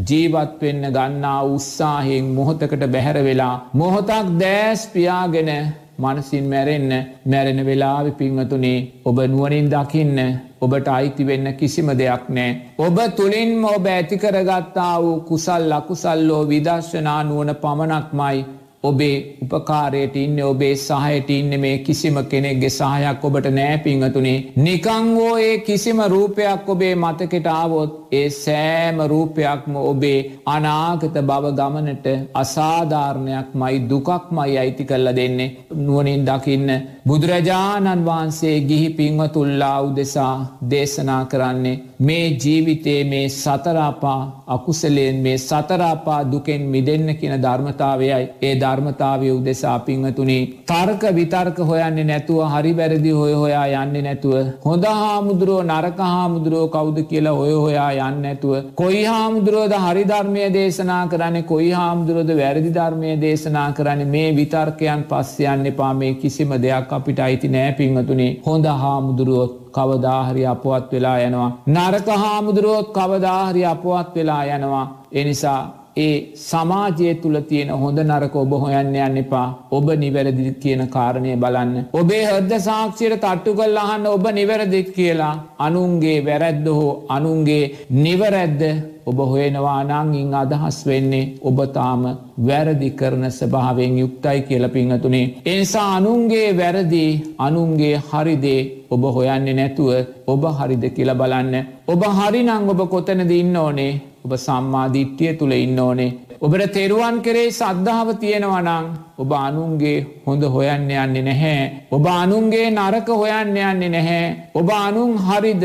ජීවත් වෙන්න ගන්නා උත්සාහෙන් මොහොතකට බැහැර වෙලා. මොහොතක් දෑස් පියාගෙන මනසින් මැරෙන්න මැරෙන වෙලාවි පිංහතුනේ ඔබ නුවනින් දකින්න ඔබට අයිති වෙන්න කිසිම දෙයක් නෑ. ඔබ තුළින්ම ඔබ ඇතිකරගත්තා වූ කුසල් ලකුසල්ලෝ විදර්ශනා නුවන පමණක්මයි ඔබේ උපකාරයට ඉන්න ඔබේ සහයට ඉන්න මේ කිසිම කෙනෙක්ගේ සහයක් ඔබට නෑපිංහතුනේ නිකංවෝ ඒ කිසිම රූපයක් ඔබේ මතකට ආවොත් ඒ සෑම රූපයක්ම ඔබේ අනාගත බව ගමනට අසාධාරණයක් මයි දුකක් මයි අයිති කල්ල දෙන්නේ. නුවනින් දකින්න බුදුරජාණන් වහන්සේ ගිහි පින්වතුල්ලා උදෙසා දේශනා කරන්නේ මේ ජීවිතයේ මේ සතරාපා අකුසලයෙන් මේ සතරාපා දුකෙන් මිදන්න කියන ධර්මතාවයයි. ඒ ධර්මතාවය උදෙසා පිංහතුනේ තර්ක විතර්ක හොයන්නේ නැතුව හරි වැරදි හොය හොයා යන්නේ නැතුව හොඳ හාමුදුරුව නරක හාමුදුරුවෝ කවුද කියලා හොය හොයා යන්න ඇතුව කොයි හාමුදුරුවද හරි ධර්මය දේශනා කරන්නේ කොයි හාමුදුරුවද වැරදි ධර්මය දේශනා කරන්න මේ විතර්කයන් පස්සයන්න එපා. මේ කිසිම දෙයක් අපිට අයිති නෑ පිංහතුනේ හොඳ හාමුදුරුවොත් කවදාහරි අපවත් වෙලා යනවා. නරක හාමුදුරුවොත් කවදාහරි අපවත් වෙලා යනවා. එනිසා ඒ සමාජය තුළ තියෙන හොඳ නරක ඔබ හොයන්න යන්න එපා ඔබ නිවැරදි කියන කාරණය බලන්න. ඔබේ හර්ද සාක්ෂයට තට්ටු කල් අහන්න ඔබ නිවැරදිත් කියලා අනුන්ගේ වැරැද්ද හෝ අනුන්ගේ නිවරැද්ද ඔබ හොයෙනවා නංගින් අදහස් වෙන්නේ ඔබ තාම වැරදි කරන ස්භාවෙන් යුක්තයි කියල පිංහතුනේ. එනිසා අනුන්ගේ වැරදි අනුන්ගේ හරිදේ ඔබ හොයන්නේ නැතුව ඔබ හරිද කියල බලන්න. ඔබ හරිනං ඔබ කොතනද ඉන්න ඕනේ ඔබ සම්මාධිට්්‍යය තුළ ඉන්න ඕනේ. ඔබට තෙරුවන් කරේ සද්ධාව තියෙනවනං ඔබ අනුන්ගේ හොඳ හොයන්න යන්නේ නැහැ. ඔබ අනුන්ගේ නරක හොයන්න යන්නේ නැහැ. ඔබ අනුන් හරිද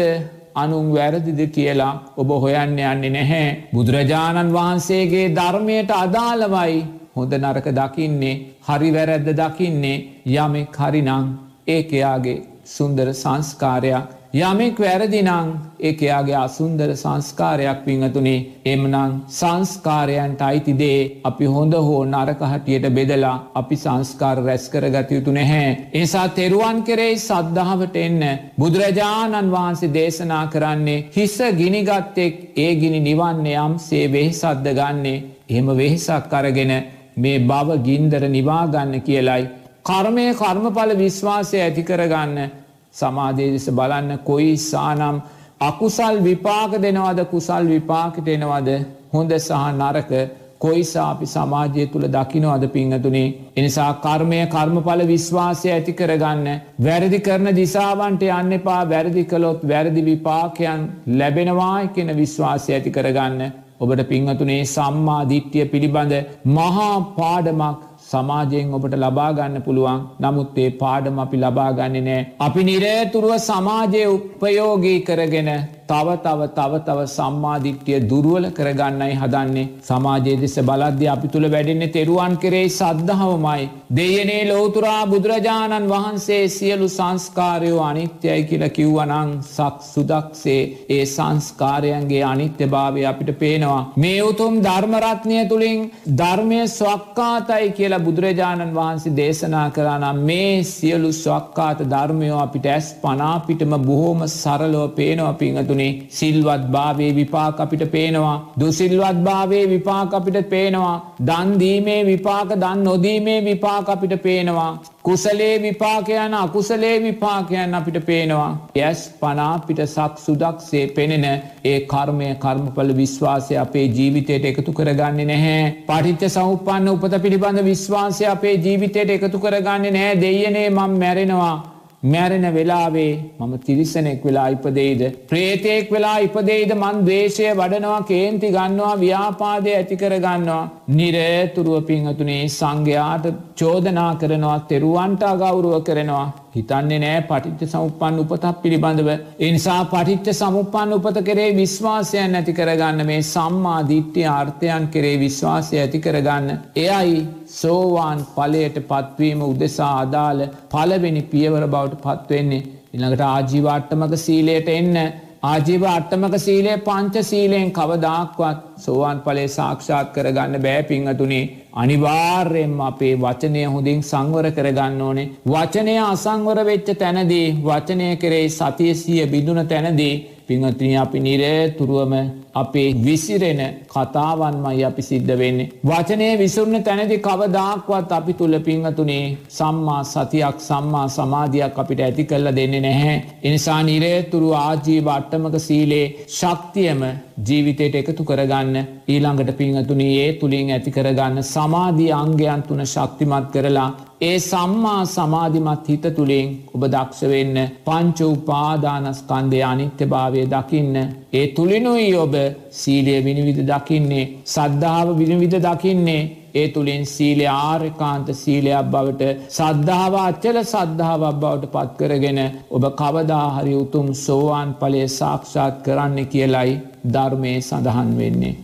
අනුන් වැරදිද කියලා ඔබ හොයන්න යන්නේ නැහැ. බුදුරජාණන් වහන්සේගේ ධර්මයට අදාළවයි හොඳ නරක දකින්නේ හරි වැරැද්ද දකින්නේ යමෙක් හරිනං ඒකයාගේ සුන්දර සංස්කාරයක් යමෙක් වැරදිනං ඒක එයාගේ අසුන්දර සංස්කාරයක් පිංහතුනේ එමනං සංස්කාරයන්ට අයිතිදේ අපි හොඳ හෝ නරකහටියට බෙදලා අපි සංස්කාර රැස් කර ගතයුතු නැහැ. එසා තෙරුවන් කෙරෙයි සද්ධාවට එන්න බුදුරජාණන් වහන්සේ දේශනා කරන්නේ හිස ගිනිගත්තෙක් ඒ ගිනි නිවන්න යම් සේ වෙහිසද්ද ගන්නේ එහෙම වෙහිසක් අරගෙන මේ බව ගින්දර නිවාගන්න කියලයි. කර්මය කර්මඵල විශ්වාසය ඇති කරගන්න සමාධය දෙස බලන්න කොයි සානම් අකුසල් විපාක දෙනවද කුසල් විපාකට එනවද හොඳ සහ නරක කොයිසා අපි සමාජය තුළ දකිනවද පිංහතුනේ? එනිසා කර්මය කර්මඵල විශ්වාසය ඇති කරගන්න වැරදි කරන දිසාවන්ට යන්න එපා. වැරදි කළොත් වැරදි විපාකයන් ලැබෙනවායි කියෙන විශ්වාසය ඇති කරගන්න. ඔබට පිංහතුනේ සම්මා දිට්්‍යය පිළිබඳ මහා පාඩමක් සමාජයෙන් ඔබට ලබාගන්න පුළුවන් නමුත් ඒ පාඩම අපි ලබාගන්නේ නෑ. අපි නිරේතුරුව සමාජය උපයෝගී කරගෙන තව තව තව තව සම්මාධිට්්‍යය දුරුවල කරගන්නයි හදන්නේ සමාජයේ දෙස බලද්‍ය අපි තුළ වැඩෙන්නේ තෙරුවන් කරේ සද්ධහවමයි. දෙයනේ ලෝතුරා බුදුරජාණන් වහන්සේ සියලු සංස්කාරයෝ අනිත්‍යයි කියල කිව්වනං සක් සුදක්සේ ඒ සංස්කාරයන්ගේ අනිත්‍ය භාවය අපිට පේනවා. මේ උතුම් ධර්මරත්නය තුළින් ධර්මය ස්වක්කාතයි කියලා බුදුරජාණන් වහන්සේ දේශනා කරනම් මේ සියලු ස්වක්කාත ධර්මයෝ අපිට ඇස් පනාපිටම බොහෝම සරලෝ පේනවා පිංහතුනේ සිල්වත් භාවේ විපාක අපිට පේනවා. දුසිල්වත් භාවේ විපාක අපිට පේනවා. දන්දීමේ විපාක දන් නොදීමේ විපාක අපිට පේනවා. කුසලේ විපාකයන අකුසලේ විපාකයන් අපිට පේනවා. යැස් පනාපිට සක් සුදක්සේ පෙනෙන ඒ කර්මය කර්මඵල විශ්වාසය අපේ ජීවිතයට එකතු කරගන්නේ නැහැ. පටිච්ච සෞපන්න උපත පිළිබඳ විශ්වාසය අපේ ජීවිතයට එකතු කරගන්නේ නෑ දෙයනේ මං මැරෙනවා. මැරෙන වෙලාවේ මම තිරිසනෙක් වෙලා ඉපදෙයිද. ප්‍රේතයෙක් වෙලා ඉපදෙයිද මන් දේශය වඩනවා කේන්ති ගන්නවා ව්‍යාපාදය ඇතිකර ගන්නවා. නිරේතුරුව පිංහතුනේ සංඝයාට චෝදනා කරනවා තෙරුවන්ට අගෞරුව කරනවා. හිතන්නේ නෑ පටිච්ච සමුපන් උපතක් පිළිබඳව. එනිසා පටිච්ච සමුපන් උපත කරේ විශ්වාසයන් ඇති කරගන්න මේ සම්මා දිට්්‍ය ආර්ථයන් කරේ විශ්වාසය ඇති කරගන්න. එයයි සෝවාන් පලයට පත්වීම උදෙසා අදාළ පලවෙනි පියවර බවට පත්වෙන්නේ. ඉළඟට ආජීවාට්ටමක සීලයට එන්න ආජීව අට්ටමක සීලේ පංච සීලයෙන් කවදක්වත් සෝවාන් පලේ සාක්ෂාත් කරගන්න බෑ පිංහතුනේ අනිවාර්යෙන්ම අපේ වචනය හොඳින් සංවර කරගන්න ඕනේ. වචනය අසංවර වෙච්ච තැනදී වචනය කරේ සතියසිය බිඳුන තැනදී පිංහතිනි අපි නිරේතුරුවම අපේ විසිරෙන කතාවන්මයි අපි සිද්ධ වෙන්නේ. වචනය විසුරණ තැනති කවදාක්වත් අපි තුළ පිංහතුනේ සම්මා සතියක් සම්මා සමාධයක් අපිට ඇති කල්ල දෙන්නේ නැහැ. එනිසා නිරේතුරු ආජීව අට්ටමක සීලේ ශක්තියම ජීවිතයට එකතු කරගන්න ඊළඟට පිංහතුනී ඒ තුළින් ඇති කරගන්න සමාධී අංගයන් තුන ශක්තිමත් කරලා ඒ සම්මා සමාධිමත් හිත තුළින් ඔබ දක්ෂවෙන්න පංච උපාදානස්කන්දය අනිත්‍ය භාවය දකින්න. ඒ තුළිනුයි ඔබ සීලය විනිවිධ දකින්නේ සද්ධාව විනිවිධ දකින්නේ ඒ තුළින් සීලය ආර්කාන්ත සීලයක් බවට සද්ධාව අච්චල සද්ධාවක් බවට පත්කරගෙන ඔබ කවදාහරි උතුම් සෝවාන් පලේ සාක්ෂාත් කරන්න කියලයි ධර්මය සඳහන් වෙන්නේ.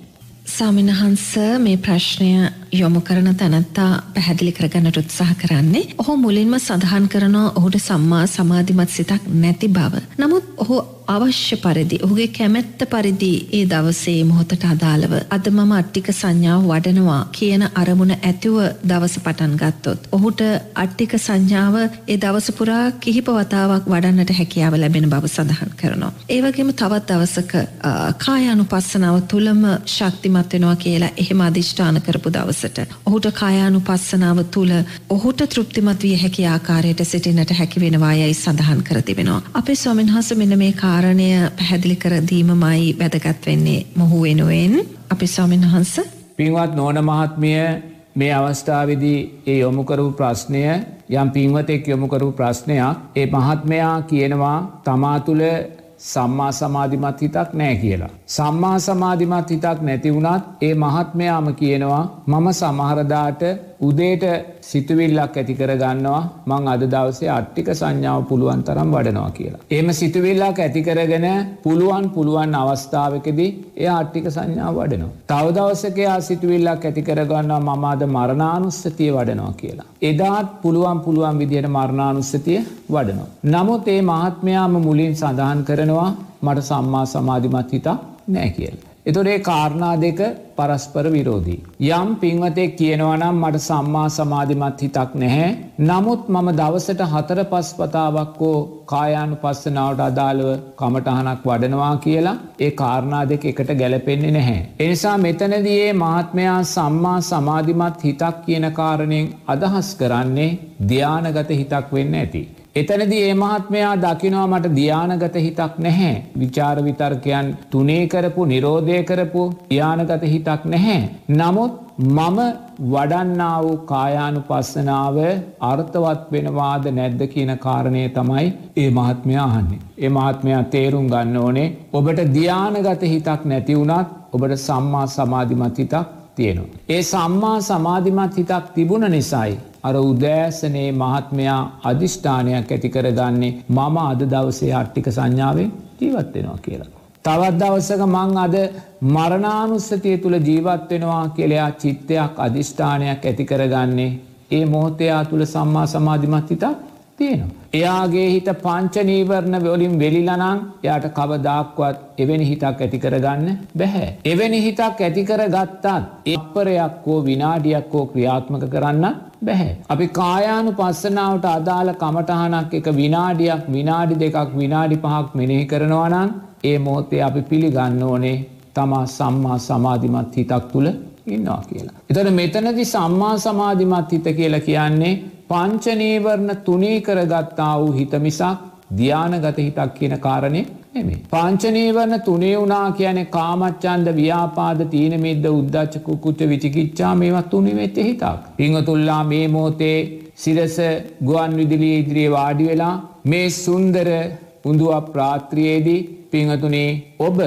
සාමිනහන්ස මේ ප්‍රශ්නය යොමු කරන තැනත්තා පැහැදිලි කරගන්නට උත්සාහ කරන්නේ ඔහු මුලින්ම සඳහන් කරනවා ඔහුට සම්මා සමාධිමත් සිතක් නැති බව. නමුත් ඔහු අවශ්‍ය පරිදි ඔහුගේ කැමැත්ත පරිදි ඒ දවසේ මොහොතට අදාළව අද මම අට්ටික සංඥාව වඩනවා කියන අරමුණ ඇතිව දවස පටන් ගත්තොත්. ඔහුට අට්ටික සංඥාව ඒ දවස පුරා කිහිප වතාවක් වඩන්නට හැකියාව ලැබෙන බව සඳහන් කරනවා. ඒවගේම තවත් දවසක කායානුපස්සනාව තුළම ශක්තිමත් වෙනවා කියලා එහෙම අධිෂ්ඨාන කරපු දවසට. ඔහුට කායානුපස්සනාව තුළ ඔහුට තෘප්තිමත් විය හැකි ආකාරයට සිටින්නට හැකි වෙනවා යයි සඳහන් කර තිබෙනවා. අපේ ස්වාමීන් වහන්සේ මෙන්න මේ කාරණා කාරණය පැහැදිලි කර දීමමයි වැදගත් වෙන්නේ මොහු වෙනුවෙන් අපි ස්වාමීන් වහන්ස පින්වත් නෝන මහත්මිය මේ අවස්ථාවේදී ඒ යොමු කරපු ප්‍රශ්නය යම් පින්වතෙක් යොමු කරපු ප්‍රශ්නයක් ඒ මහත්මයා කියනවා තමා තුළ සම්මා සමාධිමත් හිතක් නෑ කියලා. සම්මා සමාධිමත් හිතක් නැති වුණත් ඒ මහත්මයාම කියනවා මම සමහරදාට උදේට සිතුවිල්ලක් ඇති කරගන්නවා මං අද දවසේ අට්ටික සංඥාව පුළුවන් තරම් වඩනවා කියලා. එම සිතුවිල්ලක් ඇති කරගෙන පුළුවන් පුළුවන් අවස්ථාවකදී එය අට්ටික සංඥාව වඩනවා. තවදවසකයා සිතුවිල්ලක් ඇති කරගන්නවා මම අද මරණානුස්සතිය වඩනවා කියලා. එදාත් පුළුවන් පුළුවන් විදිහට මරණානුස්සතිය වඩනවා. නමුත් ඒ මහත්මයාම මුලින් සඳහන් කරනවා මට සම්මා සමාධිමත් හිතා නෑ කියලා. එතොරේ කාරණා දෙක පරස්පර විරෝධී. යම් පින්වතෙක් කියනවනම් මට සම්මා සමාධිමත් හිතක් නැහැ. නමුත් මම දවසට හතර පස් පතාවක්කෝ කායානු පස්සනාවට අදාළව කමටහනක් වඩනවා කියලා ඒ කාරණා දෙක එකට ගැලපෙන්නේ නැහැ. එනිසා මෙතනදයේ මහත්මයා සම්මා සමාධිමත් හිතක් කියන කාරණයෙන් අදහස් කරන්නේ ධ්‍යානගත හිතක් වෙන්න ඇති. එතනදී ඒ මහත්මයා දකිනවා මට ධ්‍යානගත හිතක් නැහැ. විචාර විතර්කයන් තුනේ කරපු නිරෝධය කරපු ධ්‍යානගත හිතක් නැහැ. නමුත් මම වඩන්නා වූ කායානු පස්සනාව අර්ථවත් වෙනවාද නැද්ද කියන කාරණය තමයි ඒ මහත්මයා අහන්නේ. ඒ මහත්මයා තේරුම් ගන්න ඕනේ ඔබට ධ්‍යානගත හිතක් නැති වුණත් ඔබට සම්මා සමාධිමත් හිතක් තියෙනවා. ඒ සම්මා සමාධිමත් හිතක් තිබුණ නිසයි අර උදෑසනේ මහත්මයා අධිෂ්ඨානයක් ඇති කරගන්නේ මම අද දවසේ අට්ටික සංඥාවෙන් ජීවත්වෙනවා කියලා. තවත් දවසක මං අද මරණානුස්සතිය තුළ ජීවත් වෙනවා කෙලයා චිත්තයක් අධිෂ්ඨානයක් ඇති කරගන්නේ ඒ මොහොතයා තුළ සම්මා සමාධිමත් හිතක් තියෙනවා. එයාගේ හිත පංචනීවරණ වලින් වෙලිලනං යාට කවදක්වත් එවැනි හිතක් ඇති කරගන්න බැහැ. එවැනි හිතක් ඇතිකර ගත්තත් එපරයක් හෝ විනාඩියක් හෝ ක්‍රියාත්මක කරන්න බැහැ. අපි කායානු පස්සනාවට අදාළ කමටහනක් එක විනාඩියක් විනාඩි දෙකක් විනාඩි පහක් මෙනෙහි කරනවනං ඒ මෝතේ අපි පිළිගන්න ඕනේ තමා සම්මා සමාධිමත් හිතක් තුළ ඉන්නවා කියලා. එතට මෙතනදි සම්මා සමාධිමත් හිත කියලා කියන්නේ පංචනීවරණ තුනී කරගත්තා වූ හිතමිසක් ධ්‍යානගත හිතක් කියන කාරණය නෙමේ. පංචනීවරණ තුනේ වුනා කියන කාමච්චන්ද ව්‍යාපාද තීනමිද්ද උද්දච්චකු කුච්ච විචිකිච්චා මේවත් තුනිවෙච්ච හිතක්. පිංහතුල්ලා මේ මෝතේ සිරස ගුවන් විදිලි ඉදිරියේ වාඩි වෙලා මේ සුන්දර උඳුව ප්‍රාත්‍රියයේදී පිංහතුනේ ඔබ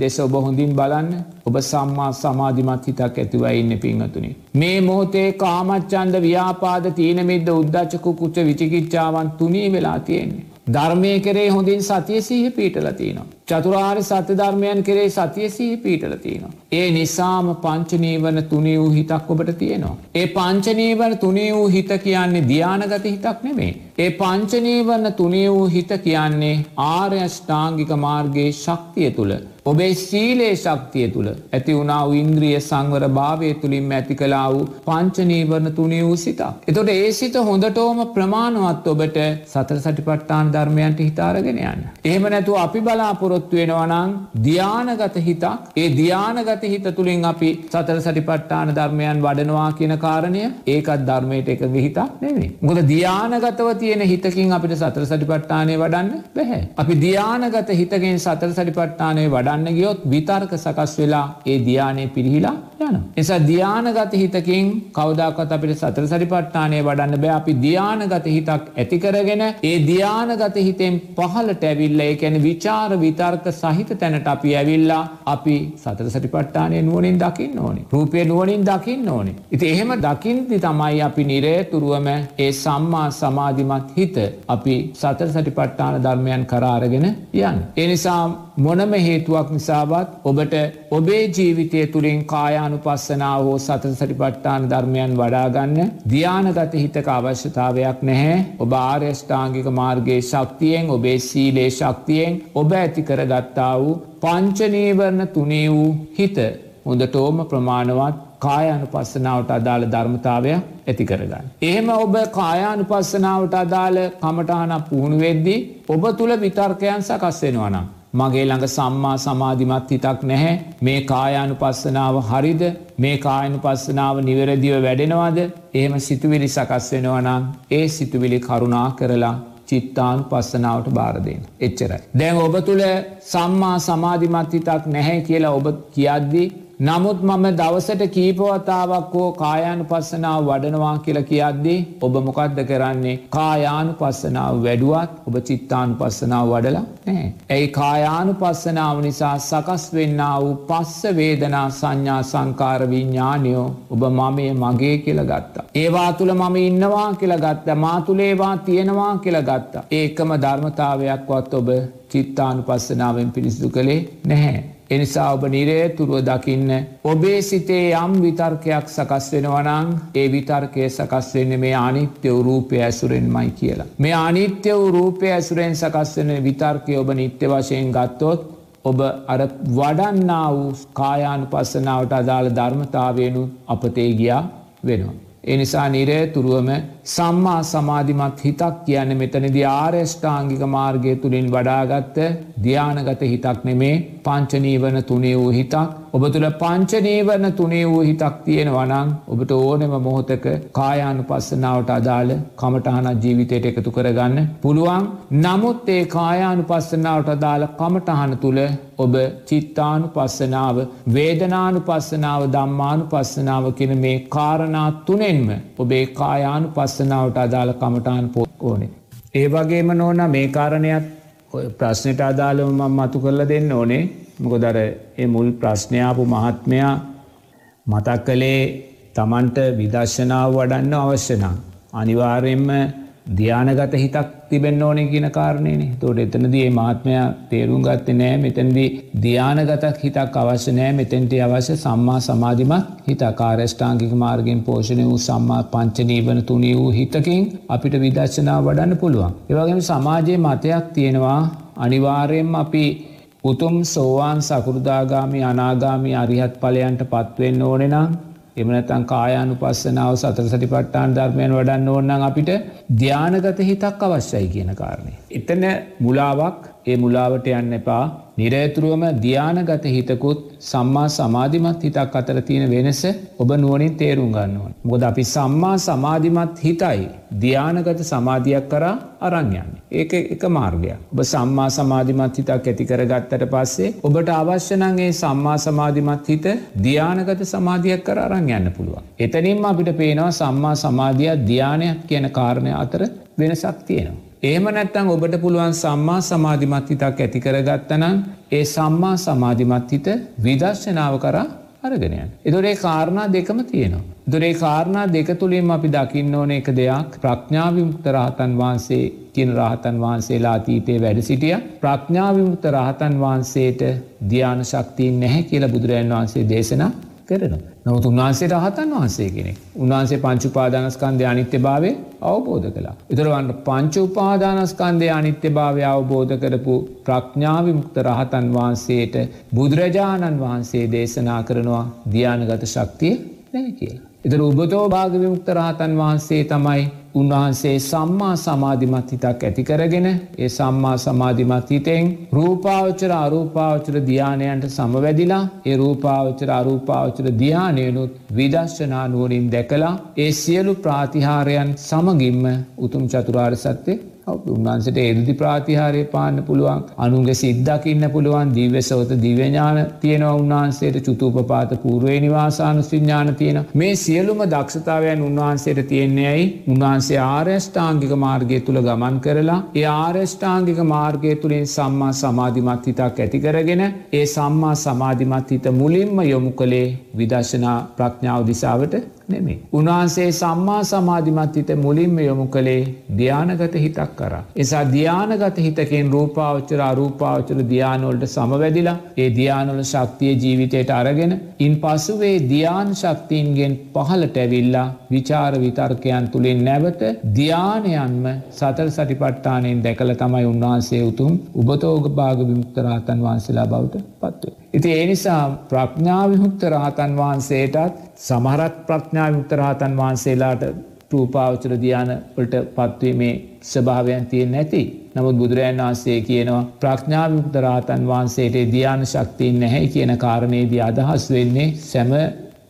දෙස ඔබ හොඳින් බලන්න ඔබ සම්මා සමාධිමත් හිතක් ඇතිවයි ඉන්න පිංහතුනි. මේ මොහොතේ කාමච්චන්ද ව්‍යාපාද තීනමිද්ද උද්දච්චකු කුච්ච විචිකිච්චාවන් තුනී වෙලා තියෙන්නේ. ධර්මය කරේ හොඳින් සතිය සීහ පීටලතිනවා. චතුරාර් සත්‍ය ධර්මයන් කරේ සතිය සීහ පීටලතිනවා. ඒ නිසාම පංචනීවන තුනේ වූ හිතක් ඔබට තියෙනවා. ඒ පංචනීවන තුනේ වූ හිත කියන්නේ ධ්‍යානගත හිතක් නෙමේ. ඒ පංචනීවන්න තුනේ වූ හිත කියන්නේ ආර්යෂ්ඨාංගික මාර්ගයේ ශක්තිය තුළ. ඔබේ සීලේ ශක්තිය තුළ ඇති වුණා ඉන්ද්‍රිය සංවර භාවය තුළින් ඇති කලා වූ පංචනීවරණ තුනේ වූ සිතා. එතොට ඒ සිත හොඳටෝම ප්‍රමාණවත් ඔබට සතර සටිපට්ටාන ධර්මයන්ට හිතාරගෙන යන්න. එහෙම නැතුව අපි බලාපොරොත්තු වෙනවනං ධ්‍යානගත හිතක් ඒ ධ්‍යානගත හිත තුළින් අපි සතර සටිපට්ටාන ධර්මයන් වඩනවා කියන කාරණය ඒකත් ධර්මයට එක විහිතා නෙවේ. ගොද ධ්‍යානගතව තියෙන හිතකින් අපිට සතර සටිපට්ටානය වඩන්න බැහැ. අපි ධ්‍යානගත හිතගෙන් සතර සටිපට්ටානය වඩ වඩන්න ගියොත් විතර්ක සකස් වෙලා ඒ ධ්‍යානය පිරිහිලා යන. එසා ධ්‍යානගත හිතකින් කවදක්ත් අපිට සතර සරිපට්ටානය වඩන්න බෑ අපි ධ්‍යානගත හිතක් ඇතිකරගෙන ඒ ධ්‍යානගත හිතෙන් පහලට ඇවිල්ල එකැන විචාර විතර්ක සහිත තැනට අපි ඇවිල්ලා අපි සතර සටිපට්ටානය නුවනින් දකින්න ඕනේ රූපය නුවනින් දකින්න ඕනේ. ඉති එහෙම දකිින්ති තමයි අපි නිරේතුරුවම ඒ සම්මා සමාධිමත් හිත අපි සතර සටිපට්ටාන ධර්මයන් කරාරගෙන යන්. එනිසා මොනම හේතුවක් නිසාවත් ඔබට ඔබේ ජීවිතය තුළින් කායානු පස්සනාව හෝ සත සටිපට්ටාන ධර්මයන් වඩාගන්න ධ්‍යානගත හිතක අවශ්‍යතාවයක් නැහැ ඔබ ආර්යෂ්ඨාංගික මාර්ගයේ ශක්තියෙන් ඔබේ සීලේ ශක්තියෙන් ඔබ ඇති කරගත්තා වූ පංචනීවරණ තුනේ වූ හිත හොඳටෝම ප්‍රමාණවත් කායානු පස්සනාවට අදාළ ධර්මතාවය ඇති කරගන්න. එහෙම ඔබ කායානු පස්සනාවට අදාළ කමටහනක් පුහුණු වෙද්දී ඔබ තුළ විතර්කයන් සකස් වෙනවනම්. මගේ ළඟ සම්මා සමාධිමත් හිතක් නැහැ මේ කායානු පස්සනාව හරිද මේ කායනු පස්සනාව නිවැරදිව වැඩෙනවාද එහෙම සිතුවිලි සකස් වෙනවනම් ඒ සිතුවිලි කරුණා කරලා චිත්තාන් පස්සනාවට බාරදයෙන්. එච්චරයි. දැන් ඔබ තුළ සම්මා සමාධිමත් හිතක් නැහැ කියලා ඔබ කියද්දී නමුත් මම දවසට කීපවතාවක් හෝ කායානු පස්සනාව වඩනවා කියල කියද්දී ඔබ මොකක්ද කරන්නේ කායානු පස්සනාව වැඩුවත් ඔබ චිත්තානු පස්සනාව වඩලා නෑ. ඇයි කායානු පස්සනාව නිසා සකස් වෙන්න වූ පස්ස වේදනා සංඥා සංකාර විඤ්ඥානයෝ ඔබ මමය මගේ කියල ගත්තා. ඒවා තුළ මම ඉන්නවා කියල ගත්ත මාතුලේවා තියෙනවා කියල ගත්තා. ඒකම ධර්මතාවයක්වත් ඔබ චිත්තානු පස්සනාවෙන් පිරිසිදු කළේ නැහැ. එනිසා ඔබ නිරේතුරුව දකින්න ඔබේ සිතේ යම් විතර්කයක් සකස් වෙනවනං ඒ විතර්කය සකස් වෙන්න මේ අනිත්‍ය වරූපය ඇසුරෙන් මයි කියලා. මේ අනිත්‍ය වූ රූපය ඇසුරෙන් සකස් වෙන විතර්කය ඔබ නිත්‍ය වශයෙන් ගත්තොත් ඔබ අර වඩන්නා වූ කායානු පස්සනාවට අදාළ ධර්මතාවයනු අපතේ ගියා වෙනවා. එනිසා නිරේතුරුවම සම්මා සමාධිමත් හිතක් කියන්න මෙතනදි ආර්යෂ්ඨාංගික මාර්ගය තුළින් වඩාගත්ත ධ්‍යානගත හිතක් නෙමේ. පංචනීවන තුනේ වූ හිතක්. ඔබ තුළ පංචනීවරණ තුනේ වූ හිතක් තියෙන වනං ඔබට ඕනෙම මොහොතක කායානු පස්සනාවට අදාළ කමටහනත් ජීවිතයට එකතු කරගන්න පුළුවන්. නමුත් ඒ කායානු පස්සනාවට අදාළ කමටහන තුළ ඔබ චිත්තානු පස්සනාව වේදනානු පස්සනාව දම්මානු පස්සනාව කෙන මේ කාරණා තුනෙන්ම ඔබේ කායානු පස්සනාවට අදාළ කමටාන් පොත් ඕනේ. ඒ වගේම නෝන මේ කාරණයක් ප්‍රශ්නයට අදාළව මම මතු කරල දෙන්න ඕනේ මොකොදර ඒ මුල් ප්‍රශ්නයාපු මහත්මයා මතක් කළේ තමන්ට විදර්ශනාව වඩන්න අවශ්‍යනම්. අනිවාර්යෙන්ම ධ්‍යානගත හිතක් තිබෙන්න ඕනේ කියන කාරණයනේ තෝට එතනදී මහත්මයා තේරුම් ගත්තේ නෑ. මෙතැන්දී ධ්‍යානගතක් හිතක් අවශ්‍ය නෑ. මෙතැන්ට අවශ්‍ය සම්මා සමාධිමත් හිත කාරෂ්ඨාංගික මාර්ගෙන් පෝෂණය වූ සම්මා පංචනීවන තුනී වූ හිතකින් අපිට විදර්ශනා වඩන්න පුළුවන්. ඒවගේම සමාජයේ මතයක් තියෙනවා. අනිවාර්යෙන්ම අපි උතුම් සෝවාන් සකෘදාගාමි අනාගාමි අරිහත් පලයන්ට පත්වෙන්න ඕනෙනම් එමනතන් කායානු පස්සනාව සතර සටිපට්ටාන් ධර්මයන් වඩන්න ඕන්නන් අපිට ධ්‍යානගත හිතක් අවශ්‍යයි කියන කාරණය. එතන මුලාවක් ඒ මුලාවට යන්න එපා නිරේතුරුවම ධ්‍යානගත හිතකුත් සම්මා සමාධිමත් හිතක් අතර තියෙන වෙනස ඔබ නුවනින් තේරුම් ගන්නවා. මොද අපි සම්මා සමාධිමත් හිතයි ධ්‍යානගත සමාධයක් කරා අරංයන්න. ඒක එක මාර්ගයක්. ඔබ සම්මා සමාධිමත් හිතක් ඇතිකර ගත්තට පස්සේ ඔබට අවශ්‍යනගේ සම්මා සමාධිමත් හිත ධ්‍යානගත සමාධයක් කර අරං යන්න පුළුවන්. එතනින්ම අපිට පේනවා සම්මා සමාධයක් ධ්‍යානයක් කියන කාරණය අතර වෙනසක් තියෙනවා. එහෙම නැත්තං ඔබට පුළුවන් සම්මා සමාධිමත් හිතක් ඇතිකරගත්තනම් ඒ සම්මා සමාධිමත් හිත විදර්ශනාව කරා අරගෙනයන්. එදොරේ කාරණා දෙකම තියෙනවා. දොරේ කාරණා දෙක තුළින් අපි දකින්න ඕන එක දෙයක් ප්‍රඥාවිමුක්ත රහතන් වහන්සේ කියන රහතන් වහන්සේලා අතීතයේ වැඩ සිටිය ප්‍රඥාවිමුක්ත රහතන් වහන්සේට ධ්‍යාන ශක්තිීන් නැහැ කියල බුදුරජන් වහන්සේ දේශනා කරනවා. නමුත් උන්වහන්සේ රහතන් වහන්සේ කෙනෙක් උන්වහන්සේ පංචුපාදානස්කන්දය අනිත්‍ය භාවය අවබෝධ කලා. එතරවන්ට පංචුපාදානස්කන්දය අනිත්‍ය භාවය අවබෝධ කරපු ප්‍රඥාවිමුක්ත රහතන් වහන්සේට බුදුරජාණන් වහන්සේ දේශනා කරනවා ධ්‍යානගත ශක්තිය නැ කියලා. එතර උබතෝ භාග විමුක්ත රහතන් වහන්සේ තමයි උන්වහන්සේ සම්මා සමාධිමත් හිතක් ඇතිකරගෙන ඒ සම්මා සමාධිමත් හිතෙන් රූපාවචර අරූපාවචර ධ්‍යානයන්ට සමවැදිලා ඒ රූපාවචර අරූපාවචර ධ්‍යානයනුත් විදශ්ශනානුවනින් දැකලා ඒ සියලු ප්‍රාතිහාරයන් සමගින්ම උතුම් චතුරාර් සත්‍යය උන්වන්සට එරදි ප්‍රාතිහාරය පාන්න පුළුවන් අනුන්ගේ සිද්ධකින්න පුළුවන් දිවසෝත දිවඥාන තියෙනවා උන්වහන්සේට චුතුපපාත පූරුවේ නිවාසානු සිඥාන තියෙන මේ සියලුම දක්ෂතාවයන් උන්වහන්සේට තියෙන්නේ ඇයි? උන්වහන්සේ ආර්යෂ්ඨාංගික මාර්ගය තුළ ගමන් කරලා ඒ ආර්යෂ්ඨාංගික මාර්ගය තුළින් සම්මා සමාධිමත් හිතක් ඇතිකරගෙන ඒ සම්මා සමාධිමත් හිත මුලින්ම යොමු කළේ විදර්ශනා ප්‍රඥාව දිසාවට නෙමේ. උන්වහන්සේ සම්මා සමාධිමත් හිත මුලින්ම යොමු කළේ ධ්‍යානගත හිතක් කර. එසා ධ්‍යානගත හිතකෙන් රූපාවච්චර අරූපාවච්චර ධ්‍යානොල්ට සමවැදිලා ඒ ධ්‍යානොල ශක්තිය ජීවිතයට අරගෙන ඉන් පසුවේ ධ්‍යාන ශක්තිීන්ගෙන් පහලට ඇවිල්ලා විචාර විතර්කයන් තුළින් නැවත ධ්‍යානයන්ම සතර සටිපට්ටානයෙන් දැකල තමයි උන්වහන්සේ උතුම් උබතෝග භාග විමුක්තරාතන් වහන්සේලා බවට පත්වේ. ඉති ඒ නිසා ප්‍රඥාවිමුක්ත රහතන් වහන්සේටත් සමහරත් ප්‍රඥාවිමුක්ත රහතන් වහන්සේලාට රූපාවචර ධ්‍යානවලට පත්වීමේ ස්භාවයන් තියෙන් නැති. නමුත් බුදුරජන් වහන්සේ කියනවා ප්‍රඥාවිමුක්ත රහතන් වහන්සේට ධ්‍යාන ශක්තිීන් නැහැ කියන කාරණයේදී අදහස් වෙන්නේ සැම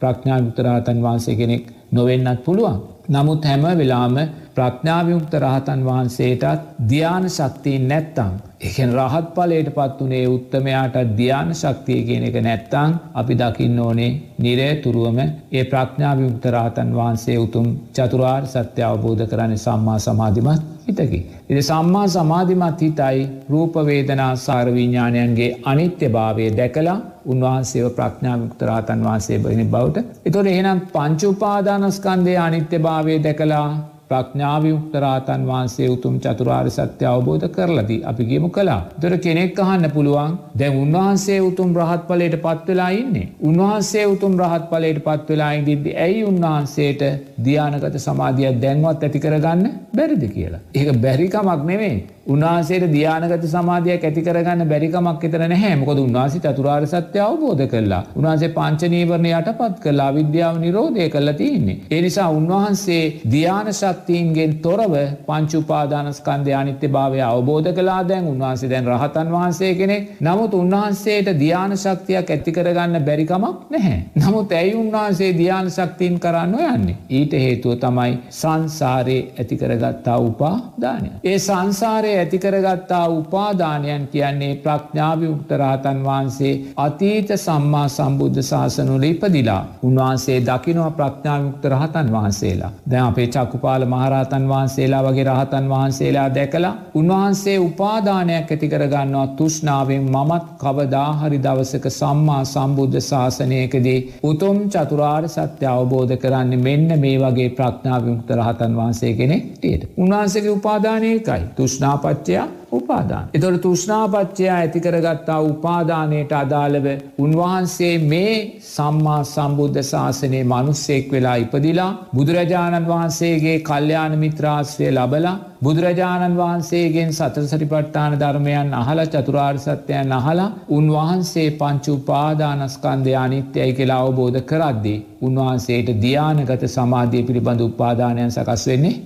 ප්‍රඥාවිමුක්තරාතන් වහන්සේ කෙනෙක් නොවෙන්නත් පුළුවන්. නමුත් හැම වෙලාම ප්‍රඥාවිමුක්ත රහතන් වහන්සේටත් ධ්‍යාන ශක්තිීන් නැත්තං එකෙන් රහත් පලට පත් වනේ උත්තමයාට ධ්‍යාන ශක්තිය කියන එක නැත්තං අපි දකින්න ඕනේ නිරේ තුරුවම ඒ ප්‍රඥාවිමුක්ත රහතන් වහන්සේ උතුම් චතුරාර් සත්‍ය අවබෝධ කරන්න සම්මා සමාධිමත් හිතකි. එති සම්මා සමාධිමත් හිතයි රූපවේදනා සාරවිඤ්ඥාණයන්ගේ අනිත්‍ය භාවය දැකලා උන්වහන්සේව ප්‍රඥාවිමුක්ත රහතන් වහන්සේ බහිනි බවට. එතොට එහෙනම් පංචුපාදානස්කන්දය අනිත්‍ය භාවය දැකලා ප්‍රඥාවියුක්තරාතන් වහන්සේ උතුම් චතුරාර් සත්‍ය අවබෝධ කරලදී අපි ගේමු කලා. දොර කෙනෙක් අහන්න පුළුවන් දැ උන්වහන්සේ උතුම් රහත් පලට පත්වෙලා ඉන්නේ. උන්වහන්සේ උතුම් රහත් පලට පත්වෙලා ඉදිද්දි ඇයි උන්වහන්සේට ධ්‍යානකත සමාධියක් දැන්වත් ඇති කරගන්න බැරිදි කියලා. ඒක බැරිකමක් නෙවේ. උන්වහන්සේට ධ්‍යානගත සමාධයක් ඇති කරගන්න බැරිකමක් එතර නැහැ මොකද උන්වාසි චතුරාර් සත්‍ය අවබෝධ කරලා උන්වහන්සේ පංචනීවරණ යටපත් කලා විද්‍යාව නිරෝධය කරලා තියන්නේ. එනිසා උන්වහන්සේ ධ්‍යාන ශක්තිීන්ගෙන් තොරව පංචුපාදානස්කන්ධය අනිත්‍ය භාවය අවබෝධ කලා දැන් උන්වහන්සේ දැන් රහතන් වහන්සේ කෙනෙක් නමුත් උන්වහන්සේට ධ්‍යාන ශක්තියක් ඇතිකරගන්න බැරිකමක් නැහැ. නමුත් ඇයි උන්වහන්සේ ධ්‍යාන ශක්තිීන් කරන්න යන්නේ. ඊට හේතුව තමයි සංසාරයේ ඇතිකරගත්තා උපා දානය. ඒ සංසාරය ඇතිකරගත්තා උපාදානයන් කියන්නේ ප්‍රඥාවියුක්ත රහතන් වහන්සේ අතීත සම්මා සම්බුද්ධ ශාසනුල ඉපදිලා. උන්වහන්සේ දකිනවා ප්‍රඥාවියුක්ත රහතන් වහන්සේලා. දැ අපේ චකුපාල විශාල මහරහතන් වහන්සේලා වගේ රහතන් වහන්සේලා දැකලා උන්වහන්සේ උපාදානයක් ඇතිකරගන්නවා තුෂ්නාවෙන් මමත් කවදාහරි දවසක සම්මා සම්බුද්ධ ශාසනයකදී උතුම් චතුරාර් සත්‍ය අවබෝධ කරන්න මෙන්න මේ වගේ ප්‍රඥාවිමුක්ත රහතන් වහන්සේ කෙනෙක් ටියට. උන්වහන්සගේ උපාදානයකයි තුෂ්නාපච්චයා උපාදාන. එතොට තුෂ්නාපච්චයා ඇතිකරගත්තා උපාදානයට අදාළව උන්වහන්සේ මේ සම්මා සම්බුද්ධ ශාසනයේ මනුස්සෙක් වෙලා ඉපදිලා බුදුරජාණන් වහන්සේගේ කල්්‍යයාන මිත්‍රාශ්‍රය ලබලා බුදුරජාණන් වහන්සේගෙන් සතර සටිපට්ඨාන ධර්මයන් අහල චතුරාර් සත්‍යයන් අහලා උන්වහන්සේ පංචු උපාදානස්කන්දය අනිත්‍යයි කියලා අවබෝධ කරද්දී. උන්වහන්සේට ධ්‍යානගත සමාධිය පිළිබඳ උපාදානයන් සකස් වෙන්නේ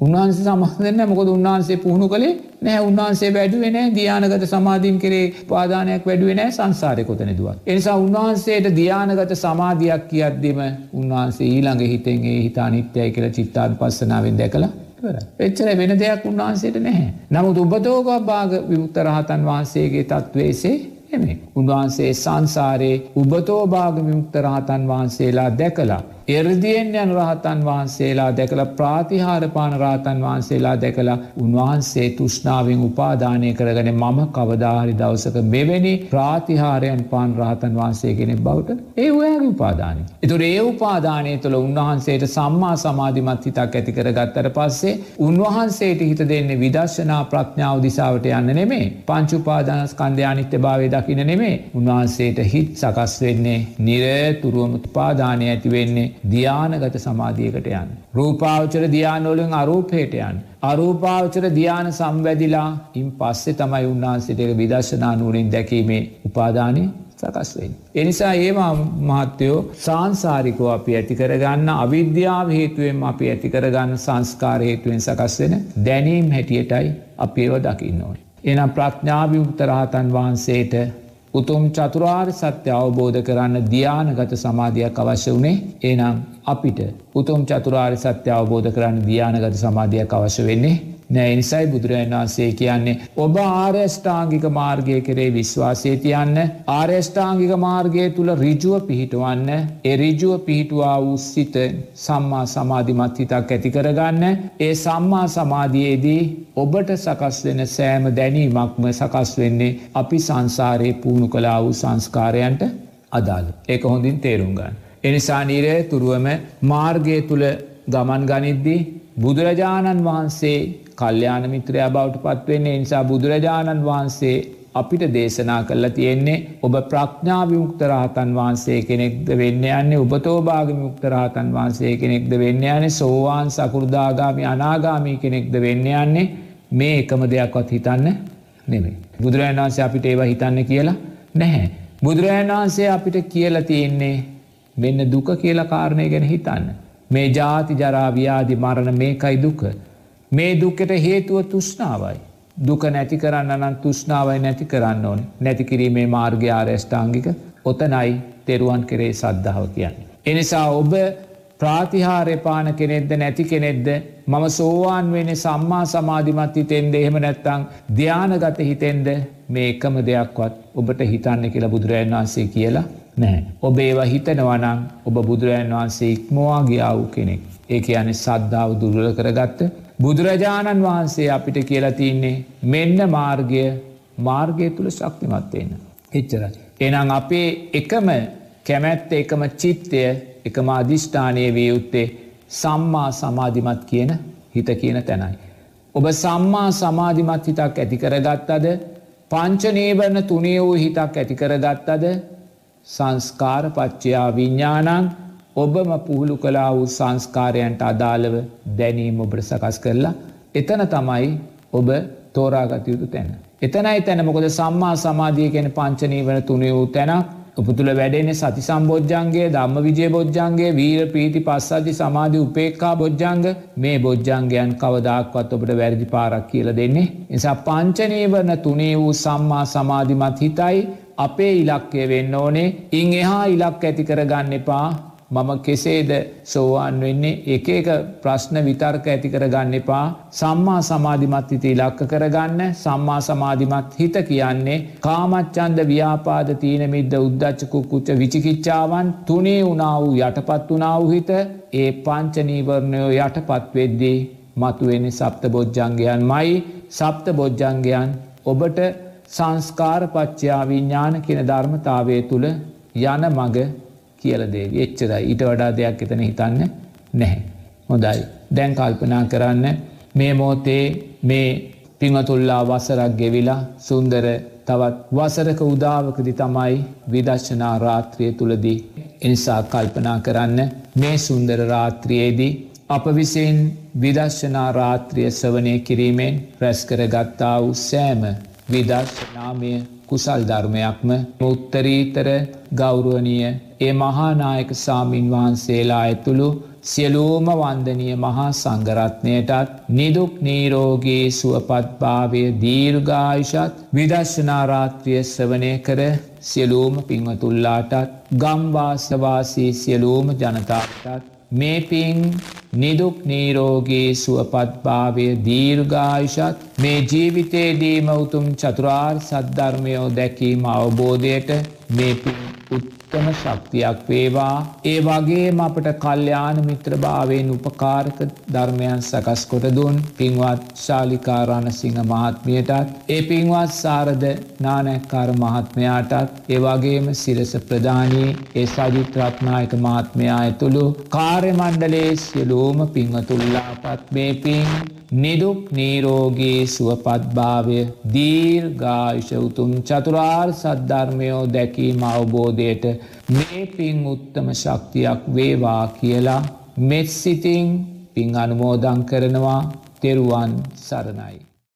උන්වහන්සේ සමහදන්න මොකද උන්වහන්සේ පුහුණු කළේ නෑ උන්වහන්සේ වැඩුවෙන ධ්‍යානගත සමාධීන් කරේ පාදානයක් වැඩුවෙනෑ සංසාරය කොතන දුවක්. එනිසා උන්වහන්සේට ධ්‍යානගත සමාධයක් කියද්දිම උන්වහන්සේ ඊළඟ හිතෙන්ගේ හිතා නිත්‍යයි කියල චිත්තාන් පස්සනාවෙන් දැකලා එච්චර වෙන දෙයක් උන්වහන්සේට නැහැ. නමුත් උබතෝග භාග විමුක්ත රහතන් වහන්සේගේ තත්වේසේ එමේ. උන්වහන්සේ සංසාරයේ උබතෝ භාග විමුක්ත රහතන් වහන්සේලා දැකලා එරදියෙන් යන රහතන් වහන්සේලා දැකළ ප්‍රාතිහාරපාන රාතන් වහන්සේලා දැකලා උන්වහන්සේ තුෂ්නාවෙන් උපාදානය කරගන මම කවදාහරි දවසක මෙවැනි ප්‍රාතිහාරයන් පාන් රහතන් වහන්සේ කෙනෙක් බවට ඒ ඔයාගේ උපාදානය. එතුර ඒ උපාදානය තුළ උන්වහන්සේට සම්මා සමාධිමත් හිතක් ඇති කර ගත්තර පස්සේ උන්වහන්සේට හිත දෙන්නේ විදර්ශනා ප්‍රඥාව දිසාවට යන්න නෙමේ පංචුපාදානස් කන්දයානිත්‍ය භාවය දකින නෙමේ උන්වහන්සේට හිත් සකස් වෙන්නේ නිරතුරුවම උපාදානය ඇති වෙන්නේ ධ්‍යානගත සමාධියකට යන්න. රූපාවචර ධ්‍යානෝලින් අරූපයට යන්. අරූපාවචර ධ්‍යාන සම්වැදිලා ඉන් පස්සෙ තමයි උන්වහන්සිට එක විදර්ශනා නුවරින් දැකීමේ උපාදානය සකස්වෙන්. එනිසා ඒවා මහත්තයෝ සංසාරිකෝ අපි ඇති කරගන්න අවිද්‍යාව හේතුවෙන් අපි ඇති කරගන්න සංස්කාර හේතුවෙන් සකස් වෙන දැනීම් හැටියටයි අපි ඒව දකින්න ඕන. එනම් ප්‍රඥාභිමුක්තරහතන් වහන්සේට උතුම් චතුරාර් සත්‍ය අවබෝධ කරන්න ධ්‍යානගත සමාධයක් අවශ්‍ය වනේ ඒනම් අපිට උතුම් චතුරාර් සත්‍ය අවබෝධ කරන්න ධ්‍යානගත සමාධයක් අවශ්‍ය වෙන්නේ? නෑ නිසයි බුදුරජන් වහන්සේ කියන්නේ ඔබ ආර්යෂ්ඨාංගික මාර්ගය කරේ විශ්වාසය තියන්න. ආර්යෂ්ඨාංගික මාර්ගය තුළ රිජුව පිහිටුවන්න. එරිජුව පිහිටුවා වූ සිත සම්මා සමාධිමත් හිතක් ඇති කරගන්න. ඒ සම්මා සමාධයේදී ඔබට සකස් වෙන සෑම දැනීමක්ම සකස් වෙන්නේ අපි සංසාරයේ පුහුණු කලා වූ සංස්කාරයන්ට අදාළ. ඒක හොඳින් තේරුම් ගන්න. එනිසා නීරය තුරුවම මාර්ගය තුළ ගමන් ගනිද්දී බුදුරජාණන් වහන්සේ කල්්‍යාන මිත්‍රයා බවට පත්වවෙන්නේ නිසා බුදුරජාණන් වහන්සේ අපිට දේශනා කරලා තියෙන්නේ ඔබ ප්‍රඥාවිමුක්තරාතන් වහන්සේ කෙනෙක්ද වෙන්න යන්නේ උපතෝභාගමිමුක්තරාතන් වහන්සේ කෙනෙක්ද වෙන්න යන්නේ සෝවාන් සකෘදාගාමි අනාගාමී කෙනෙක්ද වෙන්න යන්නේ මේ එකම දෙයක්වත් හිතන්න නෙමේ. බුදුරජාණන් වහන්සේ අපිට ඒව හිතන්න කියලා නැහැ. බුදුරජාණන් වහන්සේ අපිට කියල තියෙන්නේ මෙන්න දුක කියලා කාරණය ගැන හිතන්න. මේ ජාති ජරාව්‍යාදි මරණ මේකයි දුක. මේ දුකට හේතුව තුෂ්නාවයි. දුක නැති කරන්න නම් තුෂ්නාවයි නැති කරන්න ඕන නැතිකිරීමේ මාර්ග ආරේෂ්ඨාංගික ඔතනයි තෙරුවන් කරේ සද්ධාව කියන්නේ. එනිසා ඔබ ප්‍රාතිහාරයපාන කෙනෙක්ද නැති කෙනෙක්ද මම සෝවාන් වෙන සම්මා සමාධිමත් හිතෙන්ද එහෙම නැත්තං ධ්‍යානගත හිතෙන්ද මේ එකම දෙයක්වත් ඔබට හිතන්න කියලා බුදුරජන් වහන්සේ කියලා නෑ. ඔබ ඒවා හිතනවනං ඔබ බුදුරජන් වහන්සේ ඉක්මවා ගියා වූ කෙනෙක්. ඒ අනේ සද්ධාව දුරල කරගත්ත බුදුරජාණන් වහන්සේ අපිට කියලා තියන්නේ මෙන්න මාර්ගය මාර්ගය තුළ ශක්තිමත්වයන්න. එච්චර. එනම් අපේ එකම කැමැත්ත එකම චිත්තය එකම අධිෂ්ඨානය වියයුත්තේ සම්මා සමාධිමත් කියන හිත කියන තැනයි. ඔබ සම්මා සමාධිමත් හිතක් ඇතිකරගත්තද පංචනීවරණ තුනේ වූ හිතක් ඇතිකරගත්තද සංස්කාර පච්චයා විඤ්ඥානං ඔබම පුහුළු කලා වූ සංස්කාරයන්ට අදාළව දැනීම ඔබට සකස් කරලා එතන තමයි ඔබ තෝරාගතයුතු තැන. එතනයි තැන මොකද සම්මා සමාධිය ගැන පංචනී වන තුනේ වූ තැනක් උපතුළ වැඩෙන සති සම්බෝජ්ජන්ගේ ධම්ම විජය බොජ්ජන්ගේ වීර ප්‍රීති පස්සධි සමාධි උපේක්කා බොජ්ජංග මේ බොජ්ජංගයන් කවදක්වත් ඔබට වැරදි පාරක් කියල දෙන්නේ. නිසා පංචනීවරණ තුනේ වූ සම්මා සමාධිමත් හිතයි අපේ ඉලක්කය වෙන්න ඕනේ ඉං එහා ඉලක් ඇති කරගන්න එපා මම කෙසේද සෝවාන් වෙන්නේ? එක එක ප්‍රශ්න විතර්ක ඇති කරගන්න එපා. සම්මා සමාධිමත් හිත ඉලක්ක කරගන්න. සම්මා සමාධිමත් හිත කියන්නේ කාමච්චන්ද ව්‍යාපාද තීනමිද්ද උද්දච්චකුක්කුච්ච විචිකිච්චාවන් තුනේ වුණා වූ යටපත් වුණා වූ හිත ඒ පංචනීවරණයෝ යටපත් වෙද්දී මතුවෙන්නේ සප්ත බොජ්ජංගයන් මයි සප්ත බොජ්ජංගයන් ඔබට සංස්කාරපච්චයා විඤ්ඥාන කියන ධර්මතාවය තුළ යන මග කියලදේ එච්චරයි ඊට වඩා දෙයක් එතන හිතන්න නැහැ. හොඳයි. දැන් කල්පනා කරන්න මේ මෝතේ මේ පිංහතුල්ලා වසරක් ගෙවිලා සුන්දර තවත් වසරක උදාවකදි තමයි විදශ්ශනා රාත්‍රිය තුළදී. එනිසා කල්පනා කරන්න මේ සුන්දර රාත්‍රියයේදී අප විසින් විදශ්ශනා රාත්‍රිය සවනය කිරීමෙන් රැස්කර ගත්තා වූ සෑම විදර්ශනාමය කුසල් ධර්මයක්ම උත්තරීතර ගෞරුවනිය ඒ මහානායක සාමීන් වහන්සේලා ඇතුළු සියලූම වන්දනය මහා සංගරත්නයටත් නිදුක් නීරෝගේ සුවපත්භාවය දීර්ගායිෂත් විදශ්ශනාරාත්‍රිය සවනය කර සියලූම පිංවතුල්ලාටත් ගම්වාසවාසී සියලූම ජනතාටත් මේ පින් නිදුක් නීරෝගේ සුවපත්භාවය දීර්ගායිෂත් මේ ජීවිතේදීම උතුම් චතුරාර් සද්ධර්මයෝ දැකීම අවබෝධයට මේ පින් උත්තම ශක්තියක් වේවා. ඒ වගේම අපට කල්්‍යාන මිත්‍රභාවයෙන් උපකාරක ධර්මයන් සකස් කොට දුන්. පින්වත් ශාලිකාරණ සිංහ මහත්මියටත් ඒ පින්වත් සාරද නානැක්කාර මහත්මයාටත් ඒ වගේම සිරස ප්‍රධානී ඒ සජිත් රත්නායක මහත්මයා ඇතුළු කාර්යමණ්ඩලේ සියලූම පින්වතුල්ලාපත් මේ පින් නිදුක් නීරෝගේ සුවපත්භාවය දීර්ගායිෂ උතුම් චතුරාර් සද්ධර්මයෝ දැකීම අවබෝධයට මේ පින් උත්තම ශක්තියක් වේවා කියලා මෙත් සිතිං පින් අනුමෝදං කරනවා තෙරුවන් සරණයි.